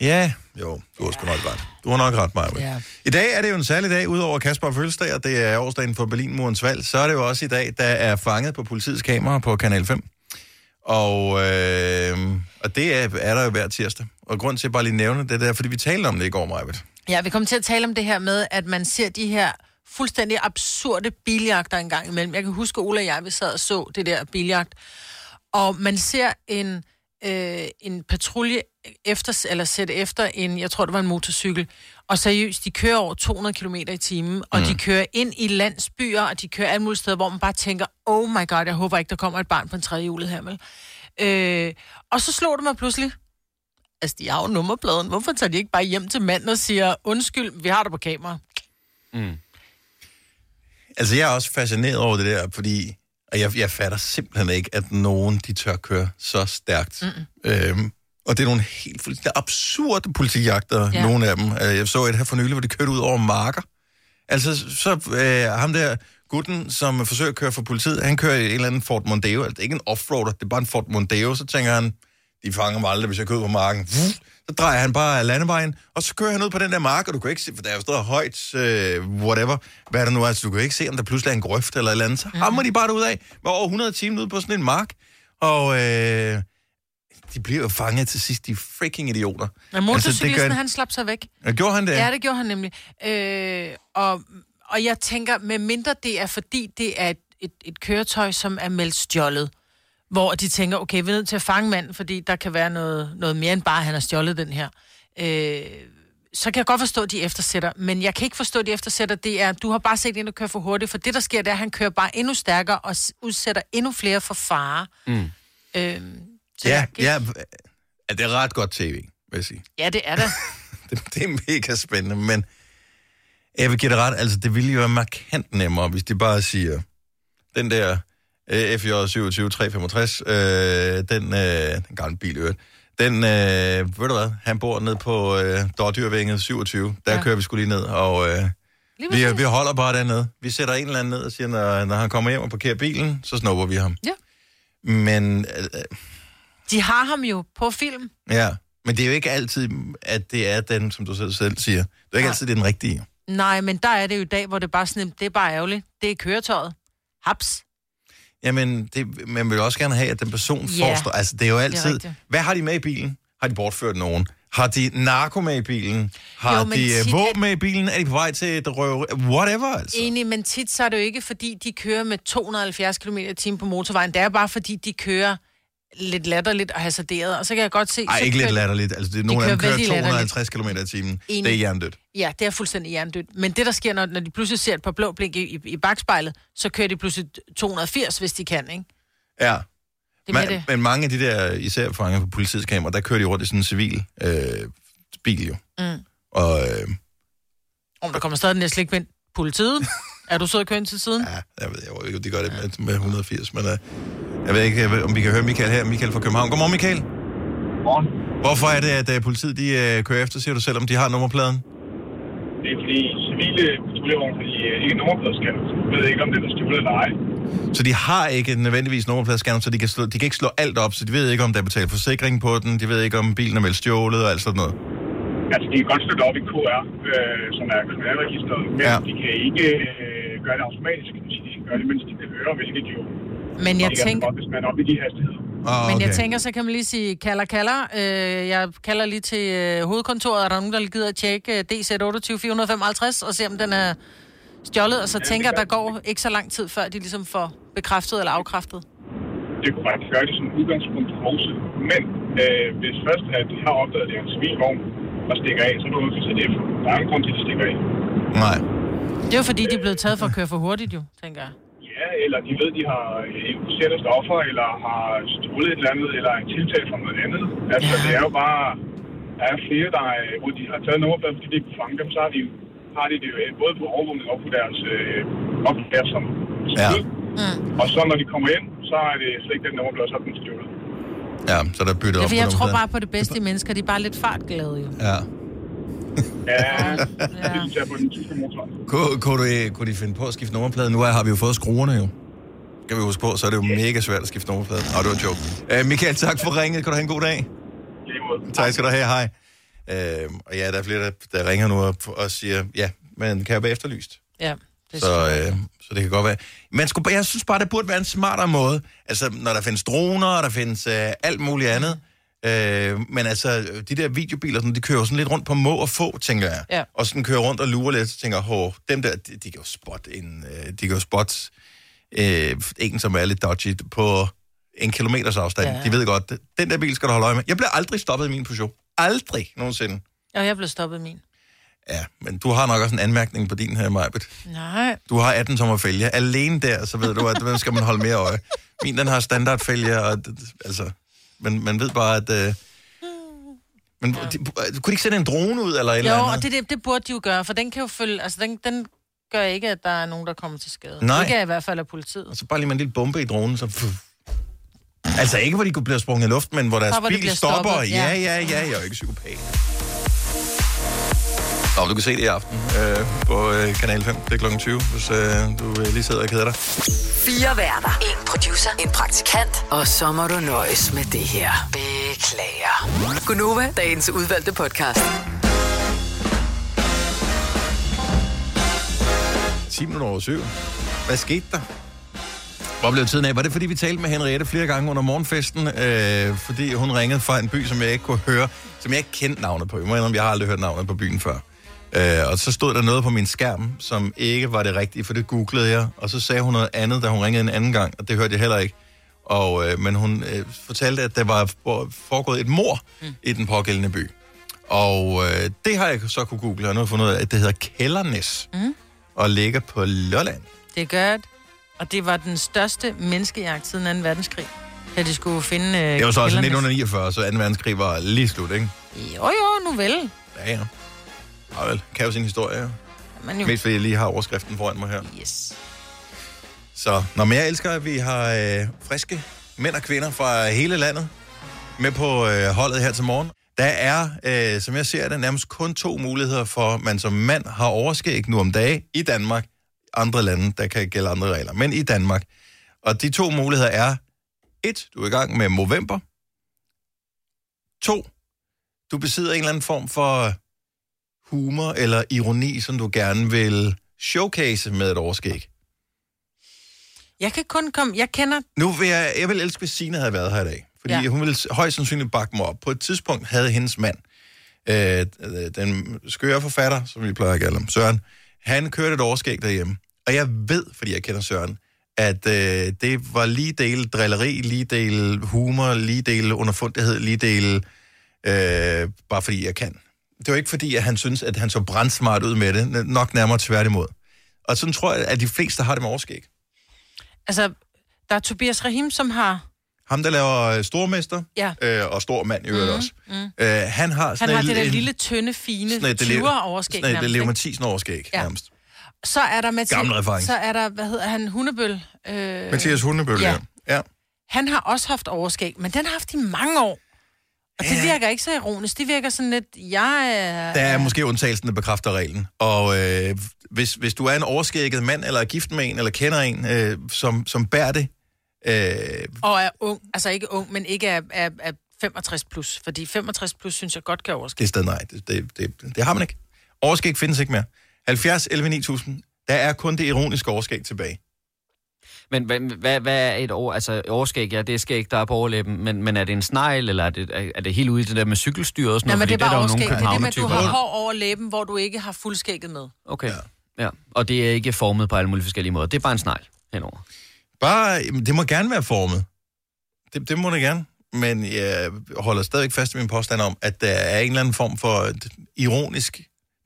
[SPEAKER 1] Ja, jo, du har sgu nok ret. Du har nok ret, Maja.
[SPEAKER 2] Ja.
[SPEAKER 1] I dag er det jo en særlig dag, udover Kasper og fødselsdag, og det er årsdagen for Berlinmurens valg, så er det jo også i dag, der er fanget på politiets kamera på Kanal 5. Og, øh, og det er, er der jo hver tirsdag. Og grund til, at bare lige nævne det, der, fordi vi talte om det i går, Majbet.
[SPEAKER 2] Ja, vi kommer til at tale om det her med, at man ser de her fuldstændig absurde biljagter en gang imellem. Jeg kan huske, Ola og jeg, vi sad og så det der biljagt. Og man ser en, øh, en patrulje efter, eller sætte efter en, jeg tror, det var en motorcykel. Og seriøst, de kører over 200 km i timen, og mm. de kører ind i landsbyer, og de kører alle mulige steder, hvor man bare tænker, oh my god, jeg håber ikke, der kommer et barn på en tredje julet her, vel? Øh, og så slog det mig pludselig, altså de har jo nummerpladen, hvorfor tager de ikke bare hjem til manden og siger, undskyld, vi har det på kamera?
[SPEAKER 3] Mm.
[SPEAKER 1] Altså, jeg er også fascineret over det der, fordi og jeg, jeg fatter simpelthen ikke, at nogen, de tør køre så stærkt. Mm. Øhm, og det er nogle helt fuldstændig absurde politijagter,
[SPEAKER 2] Ja.
[SPEAKER 1] nogle af dem. Øh, Jeg så et her for nylig, hvor de kørte ud over marker. Altså, så øh, ham der gutten, som forsøger at køre for politiet, han kører i en eller anden Ford Mondeo. Altså, det er ikke en offroader, det er bare en Ford Mondeo. Så tænker han, de fanger mig aldrig, hvis jeg kører på marken. Så drejer han bare landevejen, og så kører han ud på den der mark, og du kan ikke se, for der er jo stadig højt, øh, whatever, hvad er der nu er, altså du kan ikke se, om der pludselig er en grøft eller et eller andet. Så hammer de bare ud af med over 100 timer ude på sådan en mark, og øh, de bliver jo fanget til sidst, de freaking idioter.
[SPEAKER 2] Men motorcyklisten,
[SPEAKER 1] gør-
[SPEAKER 2] altså, han slap sig væk.
[SPEAKER 1] Ja, gjorde han det?
[SPEAKER 2] Ja, det gjorde han nemlig. Øh, og, og jeg tænker, med mindre det er, fordi det er et, et, et køretøj, som er meldt stjålet, hvor de tænker, okay, vi er nødt til at fange manden, fordi der kan være noget, noget mere end bare, at han har stjålet den her. Øh, så kan jeg godt forstå, at de eftersætter, men jeg kan ikke forstå, at de eftersætter, det er, du har bare set en, der kører for hurtigt, for det, der sker, det er, at han kører bare endnu stærkere og udsætter endnu flere for fare.
[SPEAKER 1] Mm.
[SPEAKER 2] Øh,
[SPEAKER 1] Ja, ja, ja, det er ret godt tv, vil jeg sige.
[SPEAKER 2] ja, det er det.
[SPEAKER 1] Det, det er mega spændende, men jeg vil give det ret, altså det ville jo være markant nemmere, hvis de bare siger, den der FJ 27365, øh, den, øh, den gamle bil, øvrigt, Den, øh, ved du hvad, han bor ned på øh, Dårdyrvænget 27. Der ja. kører vi skulle lige ned, og øh, vi, vi holder bare dernede. Vi sætter en eller anden ned og siger, når, når han kommer hjem og parkerer bilen, så snupper vi ham.
[SPEAKER 2] Ja.
[SPEAKER 1] Men, øh,
[SPEAKER 2] De har ham jo på film.
[SPEAKER 1] ja, men det er jo ikke altid, at det er den, som du selv, selv siger. Det er ikke
[SPEAKER 2] Nej.
[SPEAKER 1] altid, det er den rigtige.
[SPEAKER 2] Nej, men der er det jo i dag, hvor det bare sådan, det er bare ærgerligt. Det er køretøjet. Haps.
[SPEAKER 1] Jamen, det, man vil også gerne have, at den person yeah. forstår. Altså, det er jo
[SPEAKER 2] det er
[SPEAKER 1] altid...
[SPEAKER 2] rigtigt.
[SPEAKER 1] hvad har de med i bilen? Har de bortført nogen? Har de narko med i bilen? Har
[SPEAKER 2] Jo,
[SPEAKER 1] de øh,
[SPEAKER 2] tit-
[SPEAKER 1] våben med i bilen? Er de på vej til et røv? Whatever, altså.
[SPEAKER 2] Enig, men tit så er det jo ikke, fordi de kører med 270 km timen på motorvejen. Det er bare, fordi de kører lidt latterligt og hasarderet. Og så kan jeg godt se...
[SPEAKER 1] Ej,
[SPEAKER 2] så
[SPEAKER 1] ikke lidt
[SPEAKER 2] kører-
[SPEAKER 1] latterligt. Altså, det er
[SPEAKER 2] De
[SPEAKER 1] nogle af dem
[SPEAKER 2] kører
[SPEAKER 1] kører
[SPEAKER 2] vældig
[SPEAKER 1] 250 km i timen.
[SPEAKER 2] Enig.
[SPEAKER 1] Det er jerndødt.
[SPEAKER 2] Ja, det er fuldstændig jerndødt. Men det, der sker, når, når de pludselig ser et par blå blink i, i, i bagspejlet, så kører de pludselig 280, hvis de kan, ikke?
[SPEAKER 1] Ja.
[SPEAKER 2] Det
[SPEAKER 1] Men,
[SPEAKER 2] det.
[SPEAKER 1] men mange af de der, især fanger på politiets kamera, der kører de rundt i sådan en civil øh, bil jo.
[SPEAKER 2] Mm.
[SPEAKER 1] Og øh,
[SPEAKER 2] Om der kommer stadig næsten ikke politiet. er du så kørt til siden?
[SPEAKER 1] ja, jeg ved jeg ved ikke, om de gør det med, med 180, men øh, jeg ved ikke, jeg ved, om vi kan høre Michael her. Michael fra København. Godmorgen, Michael.
[SPEAKER 12] Godmorgen.
[SPEAKER 1] Hvorfor er det, at øh, politiet de, øh, kører efter, siger du selv, om de har nummerpladen?
[SPEAKER 12] Det er fordi civile patruljevogne, fordi øh, ikke nummerpladescanner. Jeg ved ikke, om det er stjålet eller ej.
[SPEAKER 1] Så de har ikke nødvendigvis nummerpladescanner, så de kan, slå, de kan ikke slå alt op, så de ved ikke, om der er betalt forsikring på den, de ved ikke, om bilen er meldt stjålet og alt sådan noget.
[SPEAKER 12] Altså, de kan godt støtte op i KR, øh, som er kriminalregisteret, men
[SPEAKER 1] Ja.
[SPEAKER 12] ja. de kan ikke øh, gøre det automatisk. Sige, De kan gøre det, mens de kører, hvilket jo...
[SPEAKER 2] Men jeg
[SPEAKER 12] de kan
[SPEAKER 2] tænker-
[SPEAKER 12] Godt, hvis man er oppe i de hastigheder.
[SPEAKER 1] Ah,
[SPEAKER 2] Men jeg tænker, så kan man lige sige, kalder, kalder. Øh, jeg kalder lige til øh, hovedkontoret. Er der nogen, der gider at tjekke øh, DZ28455 og se, om den er stjålet? Og så tænker jeg, der går ikke så lang tid, før de ligesom får bekræftet eller afkræftet.
[SPEAKER 12] Det er korrekt. Gør det som udgangspunkt også. Men øh, hvis først, at de har opdaget, at det er en civil der stikker af, så er du at sætte efter. Der er en grund til, at de stikker af.
[SPEAKER 1] Nej.
[SPEAKER 2] Det er jo fordi, de er blevet taget for at køre for hurtigt, jo, tænker jeg.
[SPEAKER 12] Ja, eller de ved, de har euforiserende stoffer, eller har stjålet et eller andet, eller en tiltag fra noget andet. Altså, det er jo bare... Der er flere, der er, hvor de har taget nummerpladen, fordi de kunne fange dem, så har de, har de det jo øh, både på overvågning og på deres øh, opgave som
[SPEAKER 1] Ja.
[SPEAKER 2] Mm.
[SPEAKER 12] Og så når de kommer ind, så er det slet ikke den nummerplade, så er den stjålet.
[SPEAKER 1] Ja, så der er byttet
[SPEAKER 2] Ja,
[SPEAKER 1] op
[SPEAKER 2] jeg tror
[SPEAKER 1] nummerpladen.
[SPEAKER 2] bare på det bedste i mennesker. De er bare lidt fartglade, jo.
[SPEAKER 1] Ja.
[SPEAKER 12] Ja, det synes jeg på den tyske motorvej.
[SPEAKER 1] Kunne, kunne, du, kunne de finde på at skifte nummerpladen? Nu har vi jo fået skruerne jo. Skal vi huske på, så er det jo mega svært at skifte nummerpladen. Nå, det var en joke. Uh, Michael, tak for ringet. Kan du have en god dag? Tak skal du have. Hej. Uh, og ja, der er flere, der, der ringer nu op og siger, ja, men kan jeg være efterlyst?
[SPEAKER 2] Ja, det
[SPEAKER 1] Så, øh, så det kan godt være. Man skulle, jeg synes bare, det burde være en smartere måde. Altså, når der findes droner, og der findes øh, alt muligt andet. Øh, men altså, de der videobiler, sådan, de kører sådan lidt rundt på må og få, tænker jeg.
[SPEAKER 2] Ja.
[SPEAKER 1] Og sådan kører rundt og lurer lidt, så tænker jeg, dem der, de, de kan jo spotte en, øh, de kan jo spotte øh, en, som er lidt dodgy på en kilometers afstand.
[SPEAKER 2] Ja.
[SPEAKER 1] De ved godt, den der bil skal du holde øje med. Jeg bliver aldrig stoppet i min Peugeot. Aldrig nogensinde.
[SPEAKER 2] Og jeg blev stoppet i min.
[SPEAKER 1] Ja, men du har nok også en anmærkning på din her, Majbet.
[SPEAKER 2] Nej.
[SPEAKER 1] Du har 18 tommer fælge. Alene der, så ved du, at hvem skal man holde mere øje. Min, den har standardfælge, og altså... Men man ved bare, at... Øh, men ja. de, kunne de ikke sætte en drone ud, eller et eller
[SPEAKER 2] Jo,
[SPEAKER 1] andet?
[SPEAKER 2] og det, det, det burde de jo gøre, for den kan jo følge... Altså, den, den gør ikke, at der er nogen, der kommer til skade.
[SPEAKER 1] Nej.
[SPEAKER 2] Ikke i hvert fald af politiet.
[SPEAKER 1] Så bare lige med en lille bombe i dronen, så... Pff. Altså ikke, hvor de kunne blive sprunget i luft, men hvor deres
[SPEAKER 2] Så, hvor
[SPEAKER 1] bil stopper.
[SPEAKER 2] stoppet,
[SPEAKER 1] Ja,
[SPEAKER 2] ja.
[SPEAKER 1] ja, ja, jeg er jo ikke psykopat. Nå, du kan se det i aften øh, på øh, Kanal 5. Det er klokken 20, hvis øh, du øh, lige sidder og keder dig.
[SPEAKER 4] Fire værter. En producer. En praktikant. Og så må du nøjes med det her. Beklager. Gunova, dagens udvalgte podcast.
[SPEAKER 1] 10 minutter over syv. Hvad skete der? Hvor blev tiden af? Var det, fordi vi talte med Henriette flere gange under morgenfesten? Øh, fordi hun ringede fra en by, som jeg ikke kunne høre, som jeg ikke kendte navnet på. Jeg må indrømme, jeg har aldrig hørt navnet på byen før. Øh, og så stod der noget på min skærm, som ikke var det rigtige, for det googlede jeg. Og så sagde hun noget andet, da hun ringede en anden gang, og det hørte jeg heller ikke. Og, øh, men hun øh, fortalte, at der var for- foregået et mor mm. i den pågældende by. Og øh, det har jeg så kunne google, og nu har jeg fundet ud af, at det hedder Kældernes,
[SPEAKER 2] Mm.
[SPEAKER 1] og ligger på Lolland.
[SPEAKER 2] Det er godt. Og det var den største menneskejagt siden 2. verdenskrig. Da de skulle finde... Øh,
[SPEAKER 1] Det var så også
[SPEAKER 2] kælderne.
[SPEAKER 1] 1949, så 2. verdenskrig var lige slut, ikke?
[SPEAKER 2] Jo, jo, nu vel.
[SPEAKER 1] Ja, ja. Ja, vel. Kan jo sin historie, jo.
[SPEAKER 2] Men jo.
[SPEAKER 1] Mest fordi jeg lige har overskriften foran mig her.
[SPEAKER 2] Yes.
[SPEAKER 1] Så, når jeg elsker, at vi har øh, friske mænd og kvinder fra hele landet. med på øh, holdet her til morgen. Der er, øh, som jeg ser det, nærmest kun to muligheder for, at man som mand har overskæg nu om dage i Danmark. Andre lande, der kan gælde andre regler, men i Danmark. Og de to muligheder er, et, du er i gang med Movember. To, du besidder en eller anden form for humor eller ironi, som du gerne vil showcase med et overskæg.
[SPEAKER 2] Jeg kan kun komme... Jeg kender...
[SPEAKER 1] Nu vil jeg, jeg vil elske, hvis Signe havde været her i dag. Fordi ja. Hun ville højst sandsynligt bakke mig op. På et tidspunkt havde hendes mand, øh, den skøre forfatter, som vi plejer at kalde ham, Søren, han kørte et overskæg derhjemme. Og jeg ved, fordi jeg kender Søren, at øh, det var lige del drilleri, lige del humor, lige del underfundighed, lige del øh, bare fordi jeg kan. Det var ikke fordi, at han synes, at han så brandsmart ud med det. Nok nærmere tværtimod. Og sådan tror jeg, at de fleste har det med overskæg.
[SPEAKER 2] Altså, der er Tobias Rahim, som har...
[SPEAKER 1] Ham, der laver øh, Stormester,
[SPEAKER 2] Ja.
[SPEAKER 1] øh, og stor mand i øvrigt
[SPEAKER 2] Mhm,
[SPEAKER 1] også.
[SPEAKER 2] mm.
[SPEAKER 1] Øh, han har
[SPEAKER 2] Han
[SPEAKER 1] sådan
[SPEAKER 2] har
[SPEAKER 1] et-
[SPEAKER 2] det der
[SPEAKER 1] en-
[SPEAKER 2] lille, tynde, fine 20'er overskæg
[SPEAKER 1] Sådan et Leo? Mathisen overskæg,
[SPEAKER 2] Ja.
[SPEAKER 1] nærmest.
[SPEAKER 2] Så er der Mathias...
[SPEAKER 1] Gammel reference.
[SPEAKER 2] Så er der, hvad hedder han, Hundebøl? Øh,
[SPEAKER 1] Mathias Hundebøl, ja.
[SPEAKER 2] ja.
[SPEAKER 1] ja.
[SPEAKER 2] Han har også haft overskæg, men den har haft i mange år. Og det virker ikke så ironisk. Det virker sådan lidt, jeg er...
[SPEAKER 1] Der er måske undtagelsen, der bekræfter reglen. Og øh, hvis, hvis du er en overskægget mand, eller er gift med en, eller kender en, øh, som, som bærer det, øh,
[SPEAKER 2] Og er ung. Altså ikke ung, men ikke er, er, er 65 plus. Fordi 65 plus synes jeg godt kan overskæg.
[SPEAKER 1] det er stadig nej. Det, det, det, det har man ikke. Overskæg findes ikke mere. 70 11 9000. Der er kun det ironiske overskæg tilbage.
[SPEAKER 3] Men hvad, hvad, hvad er et år, altså overskæg, ja, det er skæg, der er på overlæben, men, men er det en snegl, eller er det, er, er det helt ude i det der med cykelstyret og sådan
[SPEAKER 2] Nej,
[SPEAKER 3] noget?
[SPEAKER 2] men det er bare overskæg. Det er det med, at du har hår over læben, hvor du ikke har fuldskægget med.
[SPEAKER 3] Okay, ja. ja. Og det er ikke formet på alle mulige forskellige måder. Det er bare en snegl henover.
[SPEAKER 1] Bare, det må gerne være formet. Det, det må det gerne. Men jeg holder stadigvæk fast i min påstand om, at der er en eller anden form for et ironisk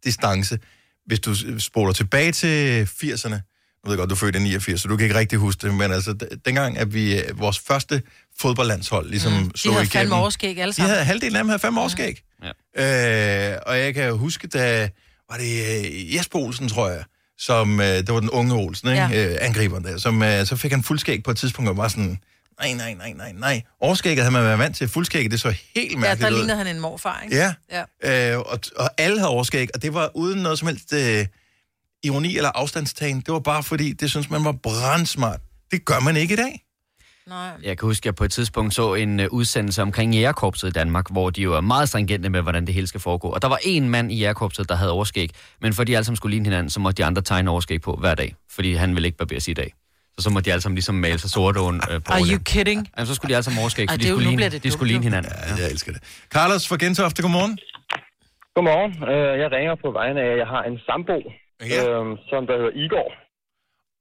[SPEAKER 1] distance. Hvis du spoler tilbage til 80'erne, nu ved jeg godt, du er født i 89, så du kan ikke rigtig huske det, men altså, dengang, at vi, øh, vores første fodboldlandshold ligesom mm,
[SPEAKER 2] De
[SPEAKER 1] slog
[SPEAKER 2] havde
[SPEAKER 1] igennem.
[SPEAKER 2] fandme overskæg alle
[SPEAKER 1] De
[SPEAKER 2] sammen.
[SPEAKER 1] havde, halvdelen af dem havde fandme overskæg. Ja. Øh, og jeg kan huske, da var det øh, Jesper Olsen, tror jeg, som, øh, det var den unge Olsen, ikke?
[SPEAKER 2] Ja.
[SPEAKER 1] Ja. Øh, angriberen der, som, øh, så fik han fuldskæg på et tidspunkt, og var sådan, nej, nej, nej, nej, nej. Overskægget havde man været vant til, fuldskægget, det så helt
[SPEAKER 2] Ja,
[SPEAKER 1] mærkeligt
[SPEAKER 2] der
[SPEAKER 1] ud.
[SPEAKER 2] lignede han en morfar, ikke?
[SPEAKER 1] Ja.
[SPEAKER 2] ja.
[SPEAKER 1] Øh, og, og alle havde overskæg, og det var uden noget som helst øh, ironi eller afstandstagen. Det var bare fordi, det synes man var brandsmart. Det gør man ikke i dag.
[SPEAKER 2] Nej.
[SPEAKER 3] Jeg kan huske, at jeg på et tidspunkt så en uh, udsendelse omkring jægerkorpset i Danmark, hvor de jo er meget stringente med, hvordan det hele skal foregå. Og der var en mand i jægerkorpset, der havde overskæg, men fordi de alle sammen skulle ligne hinanden, så måtte de andre tegne overskæg på hver dag, fordi han ville ikke barbere sig i dag. Så så måtte de alle sammen ligesom male sig sorte uh, på
[SPEAKER 2] Are you kidding?
[SPEAKER 3] Jamen, så skulle de alle sammen overskæg,
[SPEAKER 2] Ej,
[SPEAKER 3] for
[SPEAKER 2] det
[SPEAKER 3] de skulle, ligne, de skulle ligne hinanden.
[SPEAKER 1] Ja, jeg elsker det. Carlos fra Gentofte, godmorgen.
[SPEAKER 13] Godmorgen. Øh, Jeg ringer på vegne af, at jeg har en sambo,
[SPEAKER 1] ja.
[SPEAKER 13] øhm, som der hedder Igor.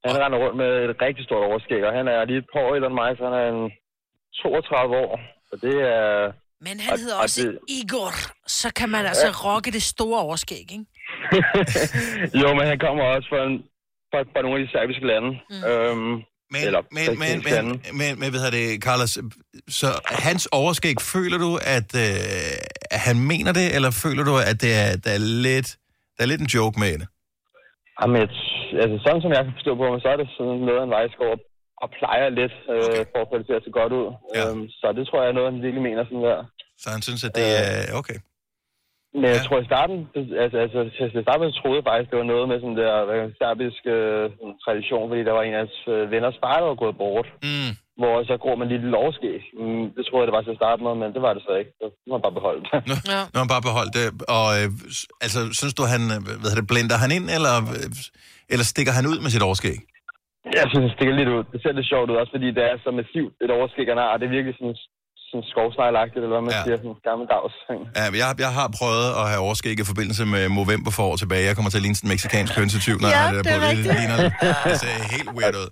[SPEAKER 13] Han render rundt med et rigtig stort overskæg, og han er lige et par år ældre end mig, så han er en 32 år. Så det er...
[SPEAKER 2] Men han
[SPEAKER 13] og-
[SPEAKER 2] hedder
[SPEAKER 13] og
[SPEAKER 2] også
[SPEAKER 13] det-
[SPEAKER 2] Igor. Så kan man altså rocke det store overskæg, ikke?
[SPEAKER 13] jo, men han kommer også fra, en, fra, fra nogle af de serbiske lande. Mm. Øhm,
[SPEAKER 1] Men,
[SPEAKER 13] eller
[SPEAKER 1] men, men, men, men, men, hvad hedder det, Carlos, så hans overskæg, føler du, at, øh, at han mener det, eller føler du, at det er, der er lidt, der er lidt en joke med det?
[SPEAKER 13] Jamen, jeg, altså, sådan som jeg kan forstå på mig, så er det sådan noget, han faktisk går og plejer lidt, øh, for at få det til at se godt ud. Ja. Øhm, så det tror jeg er noget, han virkelig mener sådan der.
[SPEAKER 1] Så han synes, at det
[SPEAKER 13] Øh.
[SPEAKER 1] er okay.
[SPEAKER 13] Men jeg tror i starten, altså, altså til at starte med, troede jeg faktisk, det var noget med sådan der serbisk øh, tradition, fordi der var en af hans øh, venners far, der var gået bort.
[SPEAKER 1] Mm.
[SPEAKER 13] Hvor så går man lige lidt overskæg. Mm, det troede jeg, det var til at starte med, men det var det så ikke. Har jeg bare beholdt det.
[SPEAKER 1] Nå, ja. Han bare beholdt det. Og øh, altså, synes du, han, øh, hvad hedder det, blender han ind, eller, øh, eller stikker han ud med sit overskæg?
[SPEAKER 13] Jeg synes, det stikker lidt ud. Det ser lidt sjovt ud, også fordi det er så massivt et overskæg, han har. Og det er virkelig sådan, sådan skovsneglagtigt, eller hvad man ja. siger, sådan gammeldags.
[SPEAKER 1] Ja, jeg, jeg har prøvet at have overskæg i forbindelse med Movember for år tilbage. Jeg kommer til at ligne sådan en meksikansk hønsetyv, når
[SPEAKER 13] Ja,
[SPEAKER 1] jeg har det
[SPEAKER 13] det
[SPEAKER 1] der
[SPEAKER 13] er
[SPEAKER 1] på. Det, ligner, det ser helt weird ud.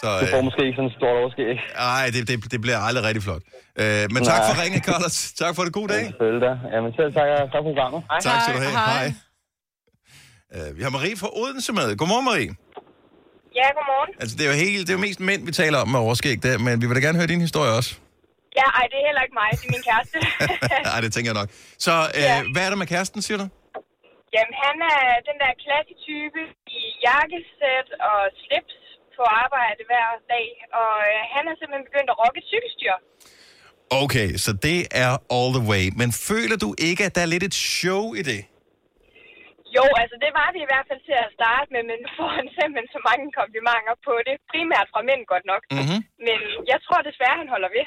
[SPEAKER 1] Så,
[SPEAKER 13] Du får
[SPEAKER 1] øh,
[SPEAKER 13] måske ikke sådan et stort overskæg.
[SPEAKER 1] Nej, det, det, det bliver aldrig rigtig flot. Øh, men tak
[SPEAKER 13] Nej.
[SPEAKER 1] for ringen, Carlos. Tak for det. God dag.
[SPEAKER 13] Selvfølgelig da. Jamen selv tak, tak for programmet. Hej.
[SPEAKER 1] Tak skal du have. Hej. Øh, vi har Marie fra Odense med. Godmorgen, Marie.
[SPEAKER 14] Ja, godmorgen.
[SPEAKER 1] Altså, det er jo, helt, det er jo mest mænd, vi taler om med overskæg der, men vi vil da gerne høre din historie også.
[SPEAKER 14] Ja, ej, det er heller ikke mig, det er min kæreste.
[SPEAKER 1] Nej, det tænker jeg nok. Så øh,
[SPEAKER 14] Ja.
[SPEAKER 1] hvad er der med kæresten, siger du?
[SPEAKER 14] Jamen, han er den der klassetype i jakkesæt og slips på arbejde hver dag, og øh, han er simpelthen begyndt at rocke et cykelstyr.
[SPEAKER 1] Okay, så det er all the way. Men føler du ikke, at der er lidt et show i det?
[SPEAKER 14] Jo, altså det var det i hvert fald til at starte med, men nu får han simpelthen så mange komplimenter på det. Primært fra mænd godt nok.
[SPEAKER 1] Mm-hmm.
[SPEAKER 14] Men jeg tror desværre, han holder ved.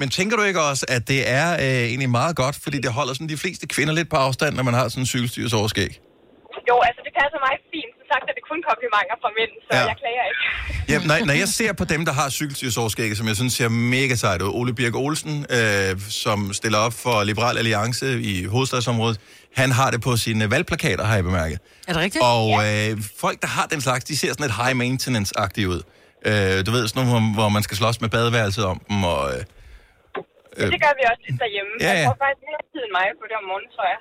[SPEAKER 1] Men tænker du ikke også, at det er øh, egentlig meget godt, fordi det holder sådan de fleste kvinder lidt på afstand, når man har sådan en cykelstyrs overskæg?
[SPEAKER 14] Jo, altså det passer mig fint. Som sagt er det kun komplimenter fra mænd, så
[SPEAKER 1] Ja.
[SPEAKER 14] ja. jeg klager ikke.
[SPEAKER 1] Ja, når, når jeg ser på dem, der har cykelstyrsoverskæg, som jeg synes ser mega sejt ud, Ole Birk Olsen, øh, som stiller op for Liberal Alliance i hovedstadsområdet, han har det på sine valgplakater, har jeg bemærket.
[SPEAKER 2] Er det rigtigt?
[SPEAKER 1] Og øh, folk, der har den slags, de ser sådan lidt high maintenance-agtige ud. Øh, du ved, sådan nogle, hvor, man skal slås med badeværelset om dem, og... Øh,
[SPEAKER 14] Øh. Det gør vi også lidt derhjemme.
[SPEAKER 1] Ja,
[SPEAKER 14] Jeg
[SPEAKER 1] ja.
[SPEAKER 14] tror faktisk mere tid end mig på det om morgenen, tror jeg.